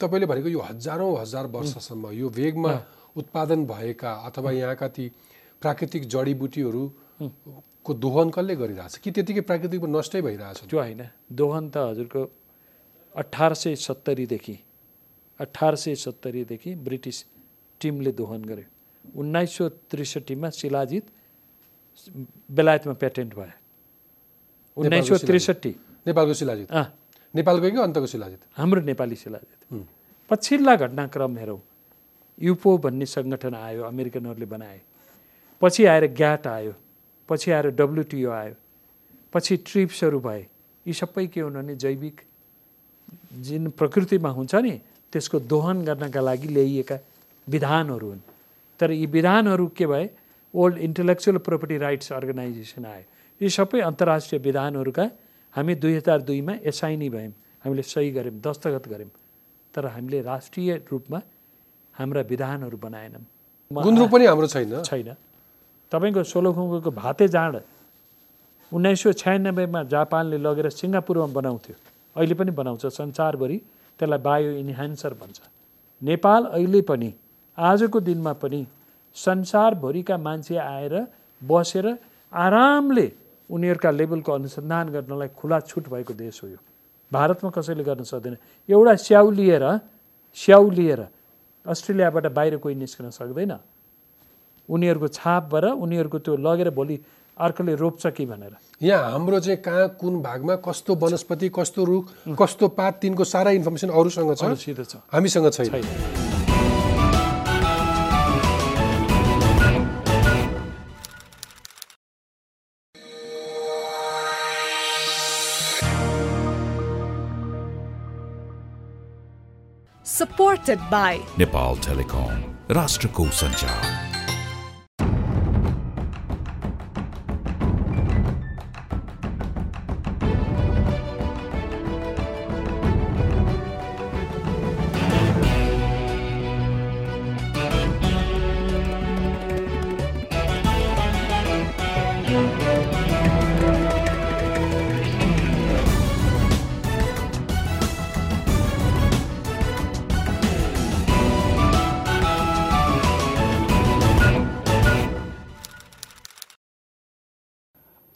तपाईँले भनेको यो हजारौँ हजार वर्षसम्म यो वेगमा उत्पादन भएका अथवा यहाँका ती प्राकृतिक जडीबुटीहरूको दोहन कसले गरिरहेछ? कि त्यतिकै प्राकृतिक नष्टै भइरहेछ? त्यो होइन। दोहन त हजुरको अठार सय सत्तरीदेखि अठार सय सत्तरीदेखि ब्रिटिस टिमले दोहन गर्यो। उन्नाइस सौ त्रिसठीमा शिलाजित बेलायतमा पेटेन्ट भयो। उन्नाइस सौ त्रिसठी नेपालको शिलाजित। नेपालकै कि अन्तको शिलाजित। हाम्रो नेपाली शिलाजित। पछिल्ला घटनाक्रम हेरौँ। युपो भन्ने सङ्गठन आयो अमेरिकनहरूले बनाए। पछि आएर ग्याट आयो पछि आएर डब्लुटिओ आयो पछि ट्रिप्सहरू भए। यी सबै के हुन् भने जैविक जुन प्रकृतिमा हुन्छ नि त्यसको दोहन गर्नका लागि ल्याइएका विधानहरू हुन्। तर यी विधानहरू के भए? Old intellectual property rights organisation आयो। यी सबै अन्तर्राष्ट्रिय विधानहरूका हामी दुई हजार दुईमा एसाइनी भयौँ। हामीले सही गऱ्यौँ दस्तखत गऱ्यौँ। तर हामीले राष्ट्रिय रूपमा हाम्रा विधानहरू बनाएनौँ। गुन्द्रुक पनि हाम्रो छैन। छैन। तपाईँको सोलोखुङ्गोको भाते जाँड उन्नाइस सौ छयानब्बेमा जापानले लगेर सिङ्गापुरमा बनाउँथ्यो। अहिले पनि बनाउँछ। संसारभरि त्यसलाई बायो इन्हान्सर भन्छ। नेपाल अहिले पनि आजको दिनमा पनि संसारभरिका मान्छे आएर बसेर आरामले उनीहरूका लेभलको अनुसन्धान गर्नलाई खुला छुट भएको देश हो यो। भारतमा कसैले गर्न सक्दैन। एउटा स्याउ लिएर स्याउ लिएर अस्ट्रेलियाबाट बाहिर कोही निस्कन सक्दैन। उनीहरूको छापबाट उनीहरूको त्यो लगेर भोलि अर्कोले रोप्छ कि भनेर। यहाँ हाम्रो चाहिँ कहाँ कुन भागमा कस्तो वनस्पति कस्तो रुख कस्तो पात तिनको सारा इन्फर्मेसन अरूसँग छ। हामीसँग छैन। छैन supported by नेपाल टेलिकम राष्ट्रको सञ्चार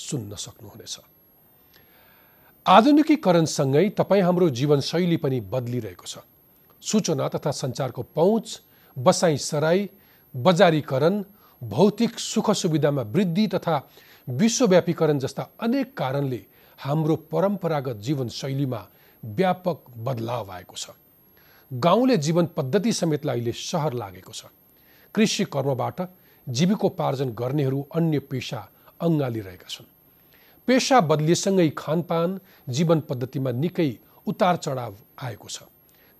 सुन्न सक्नुहुनेछ। आधुनिकीकरणसँगै तपाईँ हाम्रो जीवनशैली पनि बदलिरहेको छ। सूचना तथा सञ्चारको पहुँच बसाइ सराई बजारीकरण भौतिक सुख सुविधामा वृद्धि तथा विश्वव्यापीकरण जस्ता अनेक कारणले हाम्रो परम्परागत जीवनशैलीमा व्यापक बदलाव आएको छ। गाउँले जीवन पद्धति समेतलाई अहिले सहर लागेको छ। कृषि कर्मबाट जीविकोपार्जन गर्नेहरू अन्य पेसा अँगालिरहेका छन्। पेसा बदलिएसँगै खानपान जीवन पद्धतिमा निकै उतार चढाव आएको छ।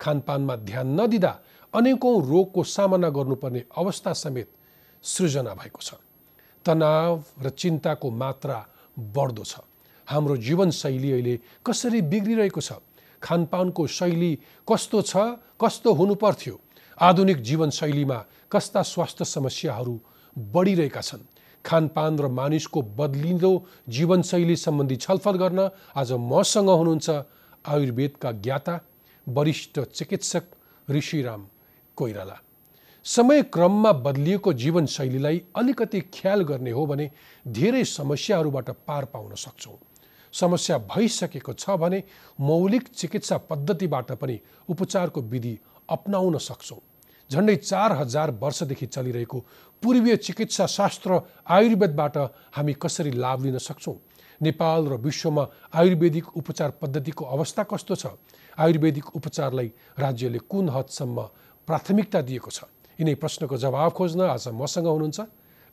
खानपानमा ध्यान नदिँदा अनेकौँ रोगको सामना गर्नुपर्ने अवस्था समेत सृजना भएको छ। तनाव र चिन्ताको मात्रा बढ्दो छ। हाम्रो जीवनशैली अहिले कसरी बिग्रिरहेको छ? खानपानको शैली कस्तो छ? कस्तो हुनुपर्थ्यो? आधुनिक जीवनशैलीमा कस्ता स्वास्थ्य समस्याहरू बढिरहेका छन्? खानपान र मानिसको बदलिँदो जीवनशैली सम्बन्धी छलफल गर्न आज मसँग हुनुहुन्छ आयुर्वेदका ज्ञाता वरिष्ठ चिकित्सक ऋषिराम कोइराला। समय क्रममा बदलिएको जीवनशैलीलाई अलिकति ख्याल गर्ने हो भने धेरै समस्याहरूबाट पार पाउन सक्छौँ। समस्या भइसकेको छ भने मौलिक चिकित्सा पद्धतिबाट पनि उपचारको विधि अपनाउन सक्छौँ। झन्डै चार हजार वर्षदेखि चलिरहेको पूर्वीय चिकित्सा शास्त्र आयुर्वेदबाट हामी कसरी लाभ लिन सक्छौँ? नेपाल र विश्वमा आयुर्वेदिक उपचार पद्धतिको अवस्था कस्तो छ? आयुर्वेदिक उपचारलाई राज्यले कुन हदसम्म प्राथमिकता दिएको छ? यिनै प्रश्नको जवाब खोज्न आज मसँग हुनुहुन्छ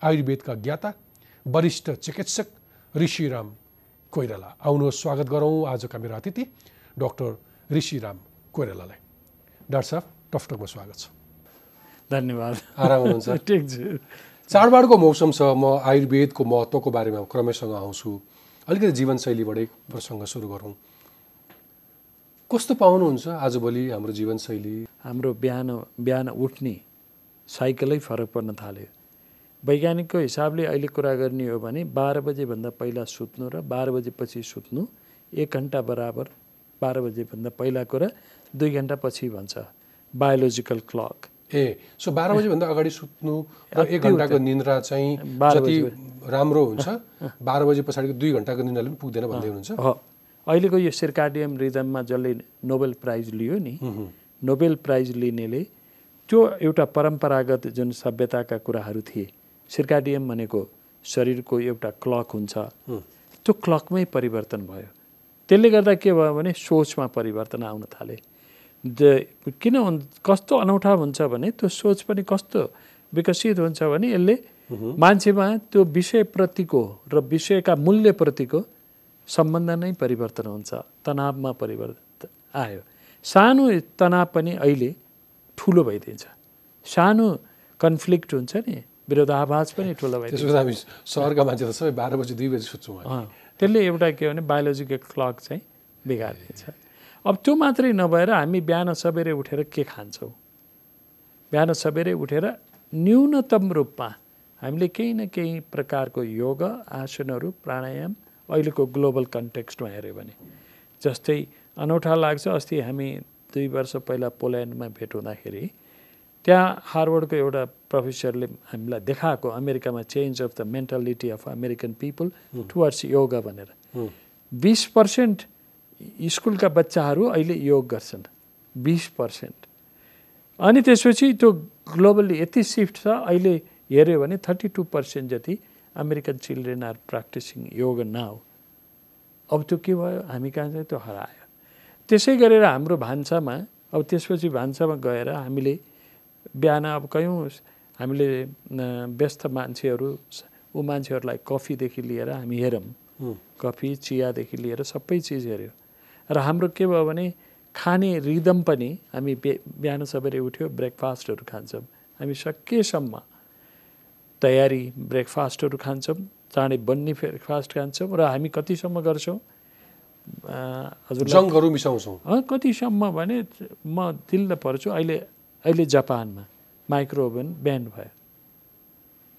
आयुर्वेदका ज्ञाता वरिष्ठ चिकित्सक ऋषिराम कोइराला। आउनुहोस् स्वागत गरौँ आजका मेरो अतिथि डक्टर ऋषिराम कोइरालालाई। डाक्टर साहब टफटकमा स्वागत छ। धन्यवाद। आराम हुनुहुन्छ। ठिक छ। चाडबाडको मौसम छ म आयुर्वेदको महत्त्वको बारेमा क्रमैसँग आउँछु। अलिकति जीवनशैलीबाटै प्रसङ्ग सुरु गरौँ। कस्तो पाउनुहुन्छ आजभोलि हाम्रो जीवनशैली? हाम्रो बिहान बिहान उठ्ने साइकलै फरक पर्न थाल्यो। वैज्ञानिकको हिसाबले अहिले कुरा गर्ने हो भने बाह्र बजेभन्दा पहिला सुत्नु र बाह्र बजेपछि सुत्नु एक घन्टा बराबर बाह्र बजेभन्दा पहिलाको र दुई घन्टा पछि भन्छ। बायोलोजिकल क्लक ए सो बाह्र बजीभन्दा अगाडि सुत्नु र एक घन्टाको निन्द्रा चाहिँ जति राम्रो हुन्छ बाह्र बजी पछाडिको दुई घन्टाको निन्द्राले पनि पुग्दैन भन्दै हुनुहुन्छ। अहिलेको यो सिर्काडियम रिदममा जसले नोबेल प्राइज लियो नि नोबेल प्राइज लिनेले त्यो एउटा परम्परागत जुन सभ्यताका कुराहरू थिए सिर्काडियम भनेको शरीरको एउटा क्लक हुन्छ। त्यो क्लकमै परिवर्तन भयो। त्यसले गर्दा के भयो भने सोचमा परिवर्तन आउन थाले। किन हुन् कस्तो अनौठा हुन्छ भने त्यो सोच पनि कस्तो विकसित हुन्छ भने यसले मान्छेमा त्यो विषयप्रतिको र विषयका मूल्यप्रतिको सम्बन्ध नै परिवर्तन हुन्छ तनावमा परिवर्तन आयो। सानो तनाव पनि अहिले ठुलो भइदिन्छ। सानो कन्फ्लिक्ट हुन्छ नि विरोधाभास पनि ठुलो भइदिन्छ। त्यसो हामी सहरका मान्छे त सबै बाह्र बजी दुई बजी सुत्छौँ त्यसले एउटा के भने बायोलोजिकल क्लक चाहिँ बिगारिदिन्छ। अब त्यो मात्रै नभएर हामी बिहान सबेरै उठेर के खान्छौँ? बिहान सबेरै उठेर न्यूनतम रूपमा हामीले केही न केही प्रकारको योग आसनहरू प्राणायाम अहिलेको ग्लोबल कन्टेक्स्टमा हेऱ्यो भने। जस्तै अनौठा लाग्छ अस्ति हामी दुई वर्ष पहिला पोल्यान्डमा भेट हुँदाखेरि त्यहाँ हार्वर्डको एउटा प्रोफेसरले हामीलाई देखाएको अमेरिकामा change of the mentality of American people towards yoga भनेर। बिस पर्सेन्ट स्कुलका बच्चाहरू अहिले योग गर्छन् बिस पर्सेन्ट। अनि त्यसपछि त्यो ग्लोबली यति सिफ्ट छ अहिले हेऱ्यो भने थर्टी टू पर्सेन्ट जति American children are practising yoga now. अब त्यो के भयो? हामी कहाँ चाहिँ त्यो हरायो। त्यसै गरेर हाम्रो भान्सामा अब त्यसपछि भान्सामा गएर हामीले बिहान अब कयौँ हामीले व्यस्त मान्छेहरू ऊ मान्छेहरूलाई कफीदेखि लिएर हामी हेरौँ। कफी चियादेखि लिएर सबै चिज हेऱ्यो। र हाम्रो के भयो भने खाने रिदम पनि हामी बे बिहान सबेरै उठ्यो ब्रेकफास्टहरू खान्छौँ। हामी सकेसम्म तयारी ब्रेकफास्टहरू खान्छौँ चाँडै बन्ने ब्रेकफास्ट खान्छौँ र हामी कतिसम्म गर्छौँ? अँ, हजुरलाई जङ्कहरू मिसाउँछौँ। कतिसम्म भने म दिल्ल पर्छु अहिले अहिले जापानमा माइक्रो ओभन ब्यान्ड भयो।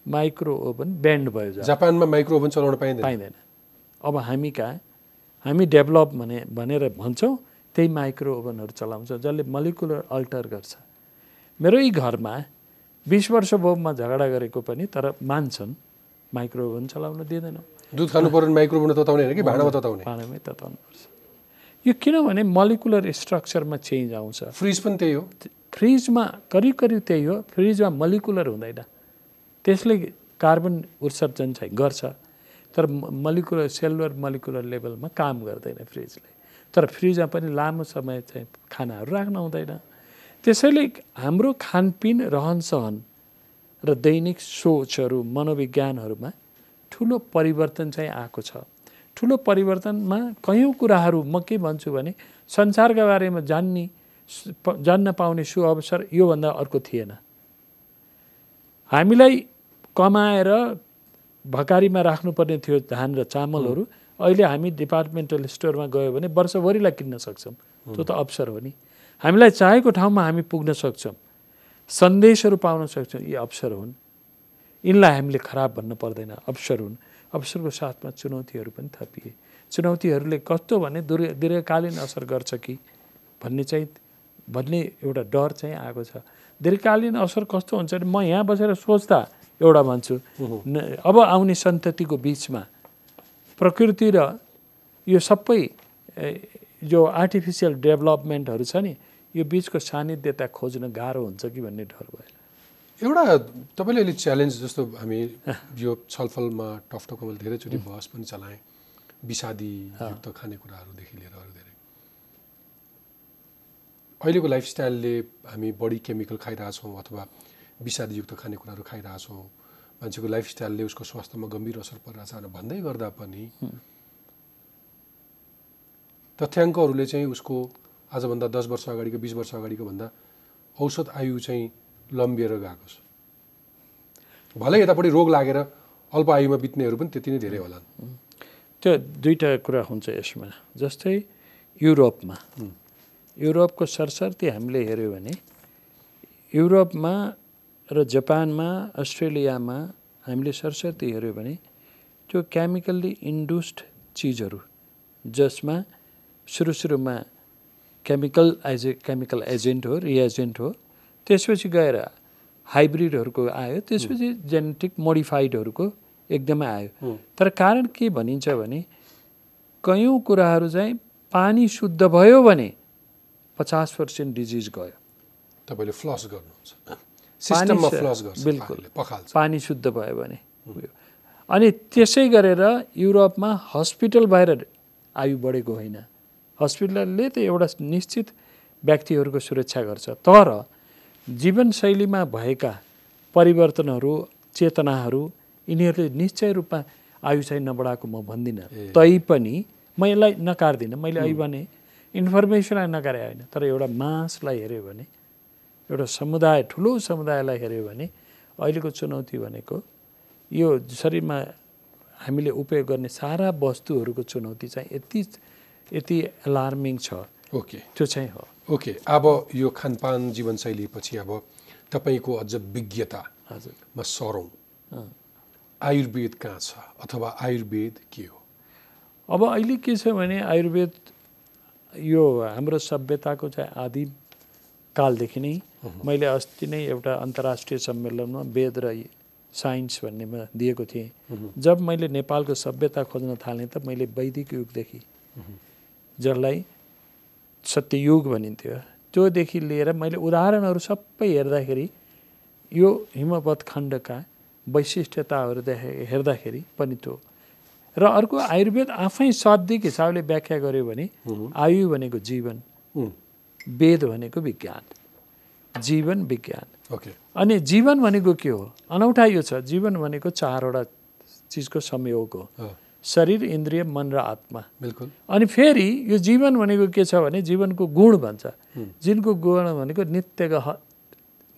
माइक्रो ओभन ब्यान्ड भयो जापानमा। जापानमा माइक्रो ओभन चलाउन पाइँदैन। पाइँदैन। अब हामी कहाँ? हामी डेभलप भने भनेर भन्छौँ त्यही माइक्रो ओभनहरू चलाउँछ जसले मलिकुलर अल्टर गर्छ। मेरै घरमा बिस वर्ष भयो म झगडा गरेको पनि तर मान्छन् माइक्रो ओभन चलाउन दिँदैनौँ दुध खानु पऱ्यो भने माइक्रो ओभन तताउने होइन कि भाँडामा तताउने? पानीमै तताउनुपर्छ। यो किनभने मलिकुलर स्ट्रक्चरमा चेन्ज आउँछ। फ्रिज पनि त्यही हो। फ्रिजमा करिब करिब त्यही हो। फ्रिजमा मलिकुलर हुँदैन। त्यसले कार्बन उत्सर्जन चाहिँ गर्छ। तर मलिकुलर सेलुलर मलिकुलर लेभलमा काम गर्दैन फ्रिजले तर फ्रिजमा पनि लामो समय चाहिँ खानाहरू राख्न हुँदैन। त्यसैले हाम्रो खानपिन रहनसहन र दैनिक सोचहरू मनोविज्ञानहरूमा ठुलो परिवर्तन चाहिँ आएको छ। ठुलो परिवर्तनमा कयौँ कुराहरू म के भन्छु भने संसारका बारेमा जान्ने जान्न पाउने सु अवसर योभन्दा अर्को थिएन। हामीलाई कमाएर भकारीमा राख्नुपर्ने थियो धान र चामलहरू अहिले हामी डिपार्टमेन्टल स्टोरमा गयो भने वर्षभरिलाई किन्न सक्छौँ। त्यो त अवसर हो नि। हामीलाई चाहेको ठाउँमा हामी पुग्न सक्छौँ। सन्देशहरू पाउन सक्छौँ। यी अवसर हुन्। यिनलाई हामीले खराब भन्न पर्दैन। अवसर हुन्। अवसरको साथमा चुनौतीहरू पनि थपिए। चुनौतीहरूले कस्तो भने दीर्घ दीर्घकालीन असर गर्छ कि भन्ने चाहिँ भन्ने एउटा डर चाहिँ आएको छ। दीर्घकालीन असर कस्तो हुन्छ भने म यहाँ बसेर सोच्दा एउटा भन्छु। अब आउने सन्ततिको बिचमा प्रकृति र यो सबै जो आर्टिफिसियल डेभलपमेन्टहरू छ नि यो बिचको सान्निध्यता खोज्न गाह्रो हुन्छ कि भन्ने डर भयो? एउटा तपाईँले अहिले च्यालेन्ज जस्तो हामी यो छलफलमा टफटकमा मैले धेरैचोटि बहस पनि चलाएँ। विषादीयुक्त खानेकुराहरूदेखि लिएर अरू धेरै। अहिलेको लाइफस्टाइलले हामी बढी केमिकल खाइरहेछौँ अथवा विषादीयुक्त खानेकुराहरू खाइरहेछौँ। मान्छेको लाइफस्टाइलले उसको स्वास्थ्यमा गम्भीर असर परिरहेछ भनेर भन्दै गर्दा पनि तथ्याङ्कहरूले चाहिँ उसको आजभन्दा दस वर्ष अगाडिको बिस वर्ष अगाडिको भन्दा औसत आयु चाहिँ लम्बिएर गएको छ। भलै यतापट्टि रोग लागेर अल्प आयुमा बित्नेहरू पनि त्यति नै धेरै होलान्। त्यो दुईवटा कुरा हुन्छ यसमा। जस्तै युरोपमा। युरोपको सरसर्ती हामीले हेऱ्यौँ भने युरोपमा र जापानमा अस्ट्रेलियामा हामीले सरसर्ती हेऱ्यौँ भने त्यो केमिकल्ली इन्ड्युस्ड चिजहरू जसमा सुरु सुरुमा chemical as a chemical agent हो रिएजेन्ट हो त्यसपछि गएर हाइब्रिडहरूको आयो त्यसपछि जेनेटिक मोडिफाइडहरूको एकदमै आयो। तर कारण के भनिन्छ भने कयौँ कुराहरू चाहिँ पानी शुद्ध भयो भने पचास पर्सेन्ट डिजिज गयो। तपाईँले फ्लस गर्नुहुन्छ। सिस्टममा पानी फ्लस गर्छ बिल्कुल। पखाल्छ पानी शुद्ध भयो भने। अनि त्यसै गरेर युरोपमा हस्पिटल भएर आयु बढेको होइन हस्पिटलले त एउटा निश्चित व्यक्तिहरूको सुरक्षा गर्छ तर जीवनशैलीमा भएका परिवर्तनहरू चेतनाहरू यिनीहरूले निश्चय रूपमा आयु चाहिँ नबढाएको म भन्दिनँ। तैपनि म यसलाई नकार्दिनँ मैले अहिले भने इन्फर्मेसनलाई नकारे होइन तर एउटा मासलाई हेऱ्यो भने एउटा समुदाय ठुलो समुदायलाई हेऱ्यो भने अहिलेको चुनौती भनेको यो शरीरमा हामीले उपयोग गर्ने सारा वस्तुहरूको चुनौती चाहिँ यति यति एलार्मिङ छ। ओके। त्यो चाहिँ हो। ओके। अब यो खानपान जीवनशैलीपछि अब तपाईँको अझ विज्ञतामा हजुर। सरौँ। आयुर्वेद कहाँ छ अथवा आयुर्वेद के हो? अब अहिले के छ भने आयुर्वेद यो हाम्रो सभ्यताको चाहिँ आदि कालदेखि नै मैले अस्ति नै एउटा अन्तर्राष्ट्रिय सम्मेलनमा वेद र साइन्स भन्नेमा दिएको थिएँ। जब मैले नेपालको सभ्यता खोज्न थालेँ त मैले वैदिक युगदेखि जसलाई सत्ययुग भनिन्थ्यो त्योदेखि लिएर मैले उदाहरणहरू सबै हेर्दाखेरि यो हिमवत खण्डका वैशिष्ट्यताहरू देखे हेर्दाखेरि पनि त्यो र अर्को आयुर्वेद आफै शाब्दिक हिसाबले व्याख्या गर्यो भने आयु भनेको जीवन। वेद भनेको विज्ञान जीवन विज्ञान। ओके। अनि जीवन भनेको के हो? अनौठा यो छ जीवन भनेको चारवटा चिजको संयोग हो। शरीर इन्द्रिय मन र आत्मा। बिल्कुल। अनि फेरि यो जीवन भनेको के छ भने जीवनको गुण भन्छ। जिनको गुण भनेको नित्य गह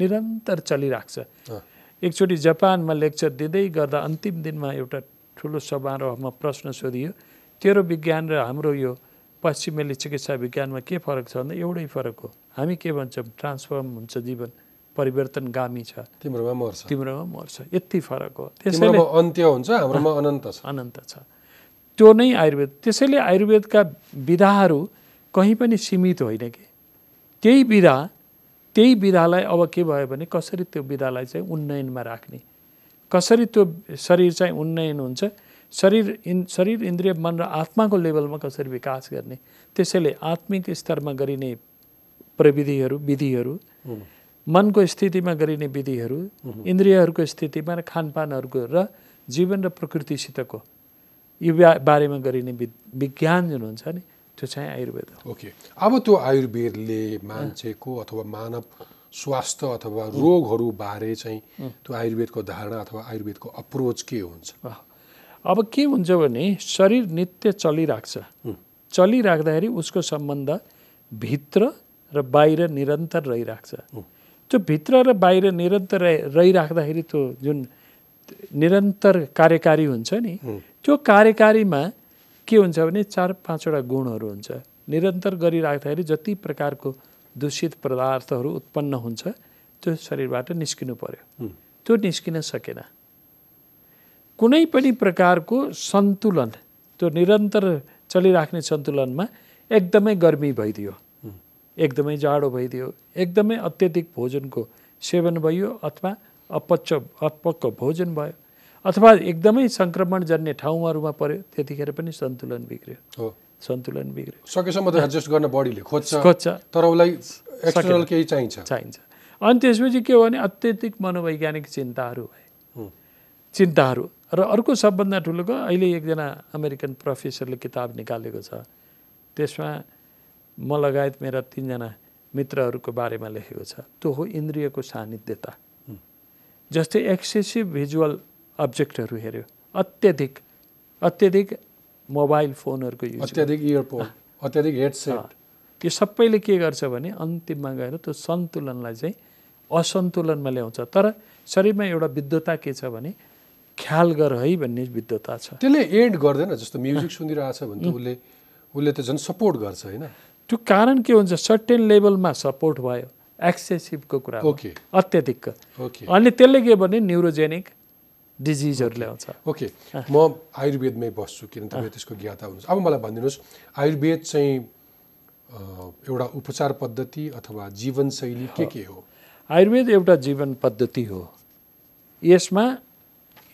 निरन्तर चलिरहेको छ एकचोटि जापानमा लेक्चर दिँदै गर्दा अन्तिम दिनमा एउटा ठुलो समारोहमा प्रश्न सोधियो तेरो विज्ञान र हाम्रो यो पश्चिमेली चिकित्सा विज्ञानमा के फरक छ भन्दा एउटै फरक हो। हामी के भन्छौँ ट्रान्सफर्म हुन्छ जीवन परिवर्तनगामी छ। तिम्रोमा मर्छ। तिम्रोमा मर्छ। यति फरक हो। त्यसैले अन्त्य हुन्छ हाम्रोमा अनन्त छ। अनन्त छ। त्यो नै आयुर्वेद। त्यसैले आयुर्वेदका विधाहरू कहीँ पनि सीमित होइन कि। त्यही विधा त्यही विधालाई अब के भयो भने कसरी त्यो विधालाई चाहिँ उन्नयनमा राख्ने। कसरी त्यो शरीर चाहिँ उन्नयन हुन्छ शरीर इन शरीर इन्द्रिय मन र आत्माको लेभलमा कसरी विकास गर्ने? त्यसैले आत्मिक स्तरमा गरिने प्रविधिहरू विधिहरू मनको स्थितिमा गरिने विधिहरू इन्द्रियहरूको स्थितिमा र खानपानहरूको र जीवन र प्रकृतिसितको यो बारेमा गरिने विज्ञान जुन हुन्छ नि त्यो चाहिँ आयुर्वेद हो। ओके। अब त्यो आयुर्वेदले मान्छेको अथवा मानव स्वास्थ्य अथवा रोगहरू बारे चाहिँ त्यो आयुर्वेदको धारणा अथवा आयुर्वेदको अप्रोच के हुन्छ। अब के हुन्छ भने शरीर नित्य चलिराख्छ। चलिराख्दाखेरि उसको सम्बन्ध भित्र र बाहिर निरन्तर रहिराख्छ। त्यो भित्र र बाहिर निरन्तर रहि- रहिराख्दाखेरि त्यो जुन निरन्तर कार्यकारी हुन्छ नि त्यो कार्यकारीमा के हुन्छ भने चार पाँचवटा गुणहरू हुन्छ। निरन्तर गरिराख्दाखेरि जति प्रकारको दूषित पदार्थहरू उत्पन्न हुन्छ त्यो शरीरबाट निस्किनु पर्यो। त्यो निस्किन सकेन। कुनै पनि प्रकारको सन्तुलन त्यो निरन्तर चलिराख्ने सन्तुलनमा एकदमै गर्मी भइदियो। एकदमै जाडो भइदियो। एकदमै अत्यधिक भोजनको सेवन भयो अथवा अपच अपक्क भोजन भयो अथवा एकदमै सङ्क्रमण जन्ने ठाउँहरूमा पर्यो त्यतिखेर पनि सन्तुलन बिग्रियो। सन्तुलन बिग्रियो। सकेसम्म त एडजस्ट गर्न बडीले खोज्छ। खोज्छ। तर उसलाई एक्सटर्नल केही चाहिन्छ। चाहिन्छ। अनि त्यसपछि के हो भने अत्यधिक मनोवैज्ञानिक चिन्ताहरू भए। चिन्ताहरू र अर्को सबभन्दा ठुलोको अहिले एकजना अमेरिकन प्रोफेसरले किताब निकालेको छ। त्यसमा म लगायत मेरा तिनजना मित्रहरूको बारेमा लेखेको छ। त्यो हो इन्द्रियको सान्निध्यता। जस्तै एक्सेसिभ भिजुअल अब्जेक्टहरू हेऱ्यो। अत्यधिक अत्यधिक मोबाइल फोनहरूको युज अत्याधिक इयरपोर्ट अत्याधिक हेडसेट। यो सबैले के गर्छ भने अन्तिममा गएर त्यो सन्तुलनलाई चाहिँ असन्तुलनमा ल्याउँछ। तर शरीरमा एउटा विद्वता के छ भने ख्याल गर है भन्ने विद्वता छ। त्यसले एड गर्दैन जस्तो म्युजिक सुनिरहेछ भने त उसले उसले त झन् सपोर्ट गर्छ होइन। त्यो कारण के हुन्छ? सर्टेन लेभलमा सपोर्ट भयो। एक्सेसिभको कुरा ओके अत्याधिकको ओके अनि त्यसले के भने? न्युरोजेनिक डिजिजहरू ल्याउँछ। ओके म आयुर्वेदमै बस्छु किन तपाईँ त्यसको ज्ञाता हुनुहुन्छ। अब मलाई भनिदिनुहोस् आयुर्वेद चाहिँ एउटा उपचार पद्धति अथवा जीवनशैली के के हो? आयुर्वेद एउटा जीवन पद्धति हो। यसमा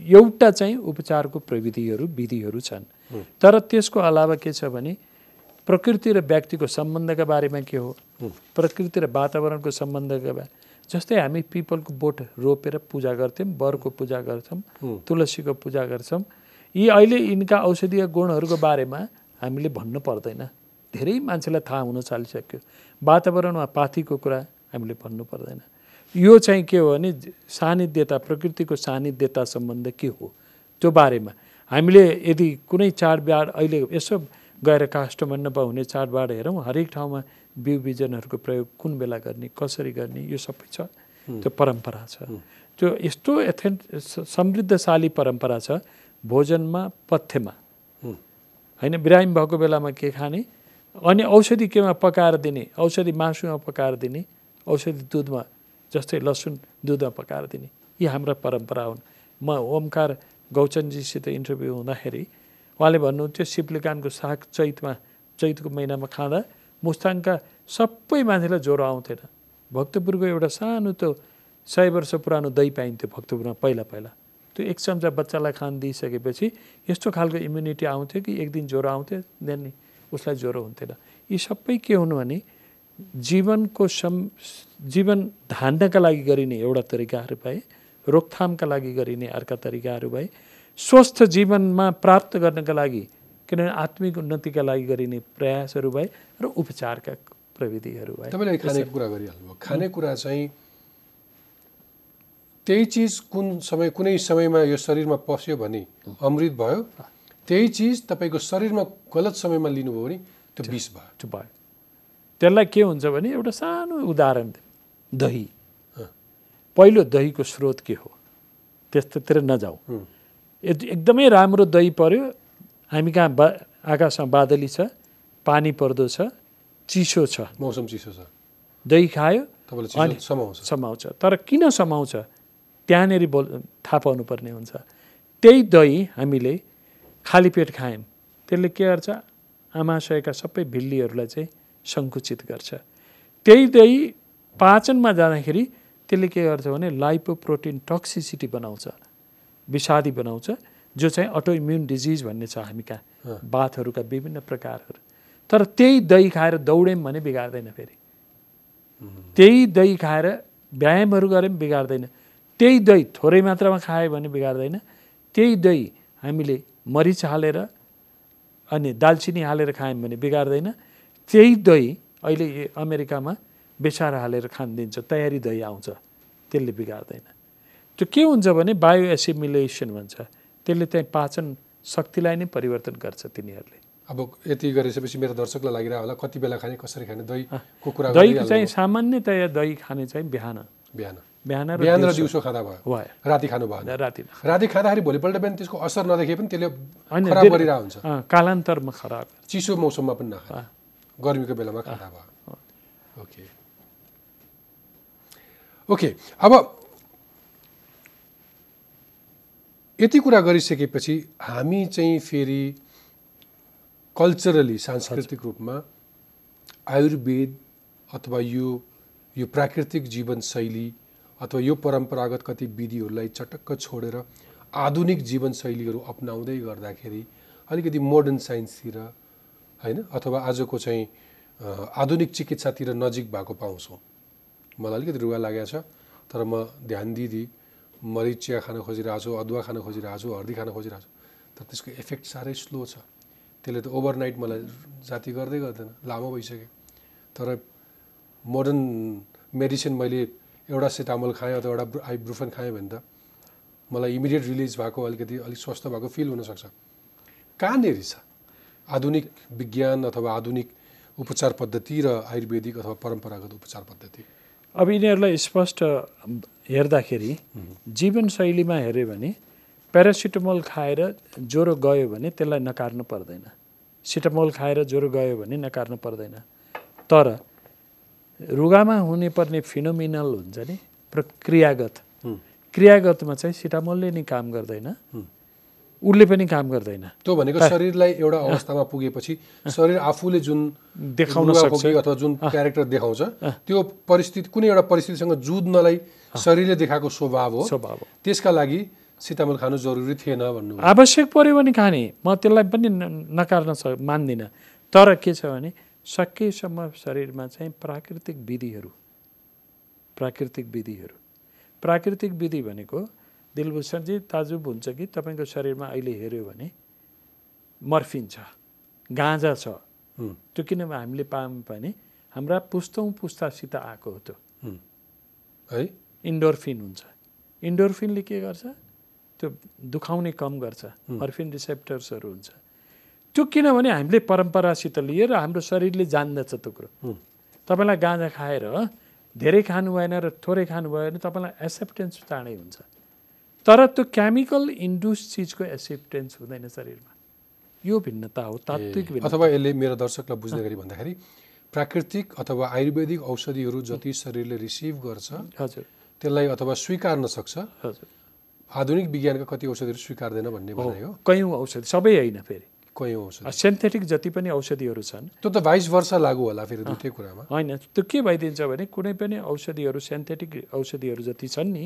एउटा चाहिँ उपचारको प्रविधिहरू विधिहरू छन्। तर त्यसको अलावा के छ भने प्रकृति र व्यक्तिको सम्बन्धका बारेमा के हो? प्रकृति र वातावरणको सम्बन्धका बारे जस्तै हामी पिपलको बोट रोपेर पूजा गर्थ्यौँ वरको पूजा गर्छौँ तुलसीको पूजा गर्छौँ यी अहिले यिनका औषधीय गुणहरूको बारेमा हामीले भन्नु पर्दैन। धेरै मान्छेलाई थाहा हुन थालिसक्यो वातावरणमा पाथीको कुरा हामीले भन्नु पर्दैन। यो चाहिँ के हो भने सान्निध्यता प्रकृतिको सान्निध्यता सम्बन्ध के हो? त्यो बारेमा। हामीले यदि कुनै चाडबाड अहिले यसो गएर काष्ठमण्डपमा हुने चाडबाड हेरौँ हरेक ठाउँमा बिउ बिजनहरूको प्रयोग कुन बेला गर्ने कसरी गर्ने यो सबै छ। त्यो परम्परा छ। त्यो यस्तो एथेन्ट समृद्धशाली परम्परा छ भोजनमा पथ्यमा। होइन बिरामी भएको बेलामा के खाने? अनि औषधि केमा पकाएर दिने औषधि मासुमा पकाएर दिने औषधि दुधमा जस्तै लसुन दुधमा पकाएर दिने। यी हाम्रा परम्परा हुन्। म ओमकार गौचनजीसित इन्टरभ्यू हुँदाखेरि उहाँले भन्नुहुन्थ्यो सिप्लिकानको साग चैतमा चैतको महिनामा खाँदा मुस्ताङका सबै मान्छेलाई ज्वरो आउँथेन। भक्तपुरको एउटा सानो त्यो सय वर्ष पुरानो दही पाइन्थ्यो भक्तपुरमा पहिला पहिला। त्यो एक चम्चा बच्चालाई खान दिइसकेपछि यस्तो खालको इम्युनिटी आउँथ्यो कि एक दिन ज्वरो आउँथ्यो देन उसलाई ज्वरो हुन्थेन। यी सबै के हुनु भने जीवनको सम जीवन धान्नका लागि गरिने एउटा तरिकाहरू भए रोकथामका लागि गरिने अर्का तरिकाहरू भए स्वस्थ जीवनमा प्राप्त गर्नका लागि किनभने आत्मिक उन्नतिका लागि गरिने प्रयासहरू भए र उपचारका प्रविधिहरू भए तपाईँले खानेको कुरा गरिहाल्नुभयो। खानेकुरा चाहिँ त्यही चिज कुन समय कुनै समयमा यो शरीरमा पस्यो भने अमृत भयो त्यही चिज तपाईँको शरीरमा गलत समयमा लिनुभयो भने त्यो विष भयो। त्यो भयो। त्यसलाई के हुन्छ भने एउटा सानो उदाहरण दही। पहिलो दहीको स्रोत के हो? त्यस्तोतिर नजाउँ। एकदमै राम्रो दही पर्यो हामी कहाँ बा आकाशमा बादली छ पानी पर्दो छ चिसो छ। मौसम चिसो छ। दही खायो अनि- समाउँछ। तर किन समाउँछ? त्यहाँनिर बोल थाहा पाउनुपर्ने हुन्छ। त्यही दही हामीले खाली पेट खायौँ। त्यसले के गर्छ? आमाशयका सबै भिल्लीहरूलाई चाहिँ सङ्कुचित गर्छ। त्यही दही पाचनमा जाँदाखेरि त्यसले के गर्छ भने लाइपोप्रोटिन टक्सिसिटी बनाउँछ विषादी बनाउँछ जो चाहिँ अटो इम्युन डिजिज भन्ने छ हामी कहाँ बाथहरूका विभिन्न प्रकारहरू। तर त्यही दही खाएर दौड्यौँ भने बिगार्दैन फेरि। त्यही दही खाएर व्यायामहरू पनि बिगार्दैन। त्यही दही थोरै मात्रामा खायो भने बिगार्दैन। त्यही दही हामीले मरिच हालेर अनि दालचिनी हालेर खायौँ भने बिगार्दैन। त्यही दही अहिले अमेरिकामा बेसार हालेर खान दिन्छ तयारी दही आउँछ त्यसले बिगार्दैन। त्यो के हुन्छ भने बायो एसिमिलेसन भन्छ त्यसले चाहिँ पाचन शक्तिलाई नै परिवर्तन गर्छ तिनीहरूले। अब यति गरेपछि मेरो दर्शकलाई लागिरह होला कति बेला खाने कसरी खाने दहीको कुरा दही चाहिँ सामान्यतया दही खाने चाहिँ बिहान। बिहान। बिहान बिहान र दिउँसो। खाँदा भयो। भयो। राति खानु भएन राति राति खाँदाखेरि भोलिपल्ट बिहान त्यसको असर नदेखे पनि त्यसले खराब गरिरहेको हुन्छ। कालान्तरमा खराब। चिसो मौसममा पनि नखाने। गर्मीको बेलामा खाँदा भयो ओके। ओके अब यति कुरा गरिसकेपछि हामी चाहिँ फेरि कल्चरली सांस्कृतिक रूपमा आयुर्वेद अथवा यो यो प्राकृतिक जीवनशैली अथवा यो परम्परागत कति विधिहरूलाई चटक्क छोडेर आधुनिक जीवनशैलीहरू अप्नाउँदै गर्दाखेरि अलिकति मोडर्न साइन्सतिर होइन? अथवा आजको चाहिँ आधुनिक चिकित्सातिर नजिक भएको पाउँछौँ। मलाई अलिकति रुगा लागेको छ तर म ध्यान दिदी मरिच चिया खान खोजिरहेको छु अदुवा खान खोजिरहेको छु हर्दी खान खोजिरहेको छु। तर त्यसको इफेक्ट साह्रै स्लो छ। त्यसले त ओभरनाइट मलाई जाति गर्दै गर्दैन लामो भइसक्यो। तर मोडर्न मेडिसिन मैले एउटा सेटामल खाएँ अथवा एउटा ब्रु- आइब्रुफन खाएँ भने त मलाई इमिडिएट रिलिज भएको अलिकति अलिक स्वस्थ भएको फिल हुनसक्छ। कहाँनिर छ? आधुनिक विज्ञान अथवा आधुनिक उपचार पद्धति र आयुर्वेदिक अथवा परम्परागत उपचार पद्धति। अब यिनीहरूलाई स्पष्ट हेर्दाखेरि जीवनशैलीमा हेऱ्यो भने प्यारासिटामोल खाएर ज्वरो गयो भने त्यसलाई नकार्नु पर्दैन। सिटामोल खाएर ज्वरो गयो भने नकार्नु पर्दैन। तर रुगामा हुने पर्ने फिनोमिनल हुन्छ नि प्रक्रियागत। क्रियागतमा चाहिँ सिटामोलले नि काम गर्दैन। उसले पनि काम गर्दैन। त्यो भनेको शरीरलाई एउटा अवस्थामा पुगेपछि शरीर आफूले जुन देखाउन सक्छ। अथवा जुन क्यारेक्टर देखाउँछ त्यो परिस्थिति कुनै एउटा परिस्थितिसँग जुझ्नलाई शरीरले देखाएको स्वभाव हो। स्वभाव। त्यसका लागि सितामल खानु जरुरी थिएन भन्नु आवश्यक पऱ्यो भने खाने म त्यसलाई पनि नकार्न स मान्दिनँ। तर के छ भने सकेसम्म शरीरमा चाहिँ प्राकृतिक विधिहरू प्राकृतिक विधिहरू। प्राकृतिक विधि भनेको दिलभूषणजी ताजुब हुन्छ कि तपाईँको शरीरमा अहिले हेऱ्यो भने मर्फिन छ गाँजा छ। त्यो किन हामीले पायौँ भने हाम्रा पुस्तौँ पुस्तासित आएको हो त्यो। हुँ। इन्डोर्फिन हुन्छ। इन्डोर्फिनले के गर्छ? त्यो दुखाउने कम गर्छ। मर्फिन रिसेप्टर्सहरू हुन्छ। त्यो किनभने हामीले परम्परासित लिएर हाम्रो शरीरले जान्दछ त्यो कुरो। तपाईँलाई गाँजा खाएर धेरै खानु भएन र थोरै खानुभयो भने तपाईँलाई एक्सेप्टेन्स चाँडै हुन्छ। तर त्यो केमिकल इन्ड्युस चिजको एक्सेप्टेन्स हुँदैन शरीरमा। यो भिन्नता हो तात्विक भिन्नता। अथवा यसले मेरो दर्शकलाई बुझ्ने गरी भन्दाखेरि प्राकृतिक अथवा आयुर्वेदिक औषधिहरू जति शरीरले रिसिभ गर्छ हजुर। त्यसलाई अथवा स्वीकार्न सक्छ हजुर। आधुनिक विज्ञानका कति औषधिहरू स्वीकार्दैन भन्ने भनाइ हो। कयौँ औषधि सबै होइन फेरि। सिन्थेटिक जति पनि औषधिहरू छन्। त्यो त बाइस वर्ष लागु होला फेरि दुइटै कुरामा। होइन त्यो के भइदिन्छ भने कुनै पनि औषधिहरू सिन्थेटिक औषधिहरू जति छन् नि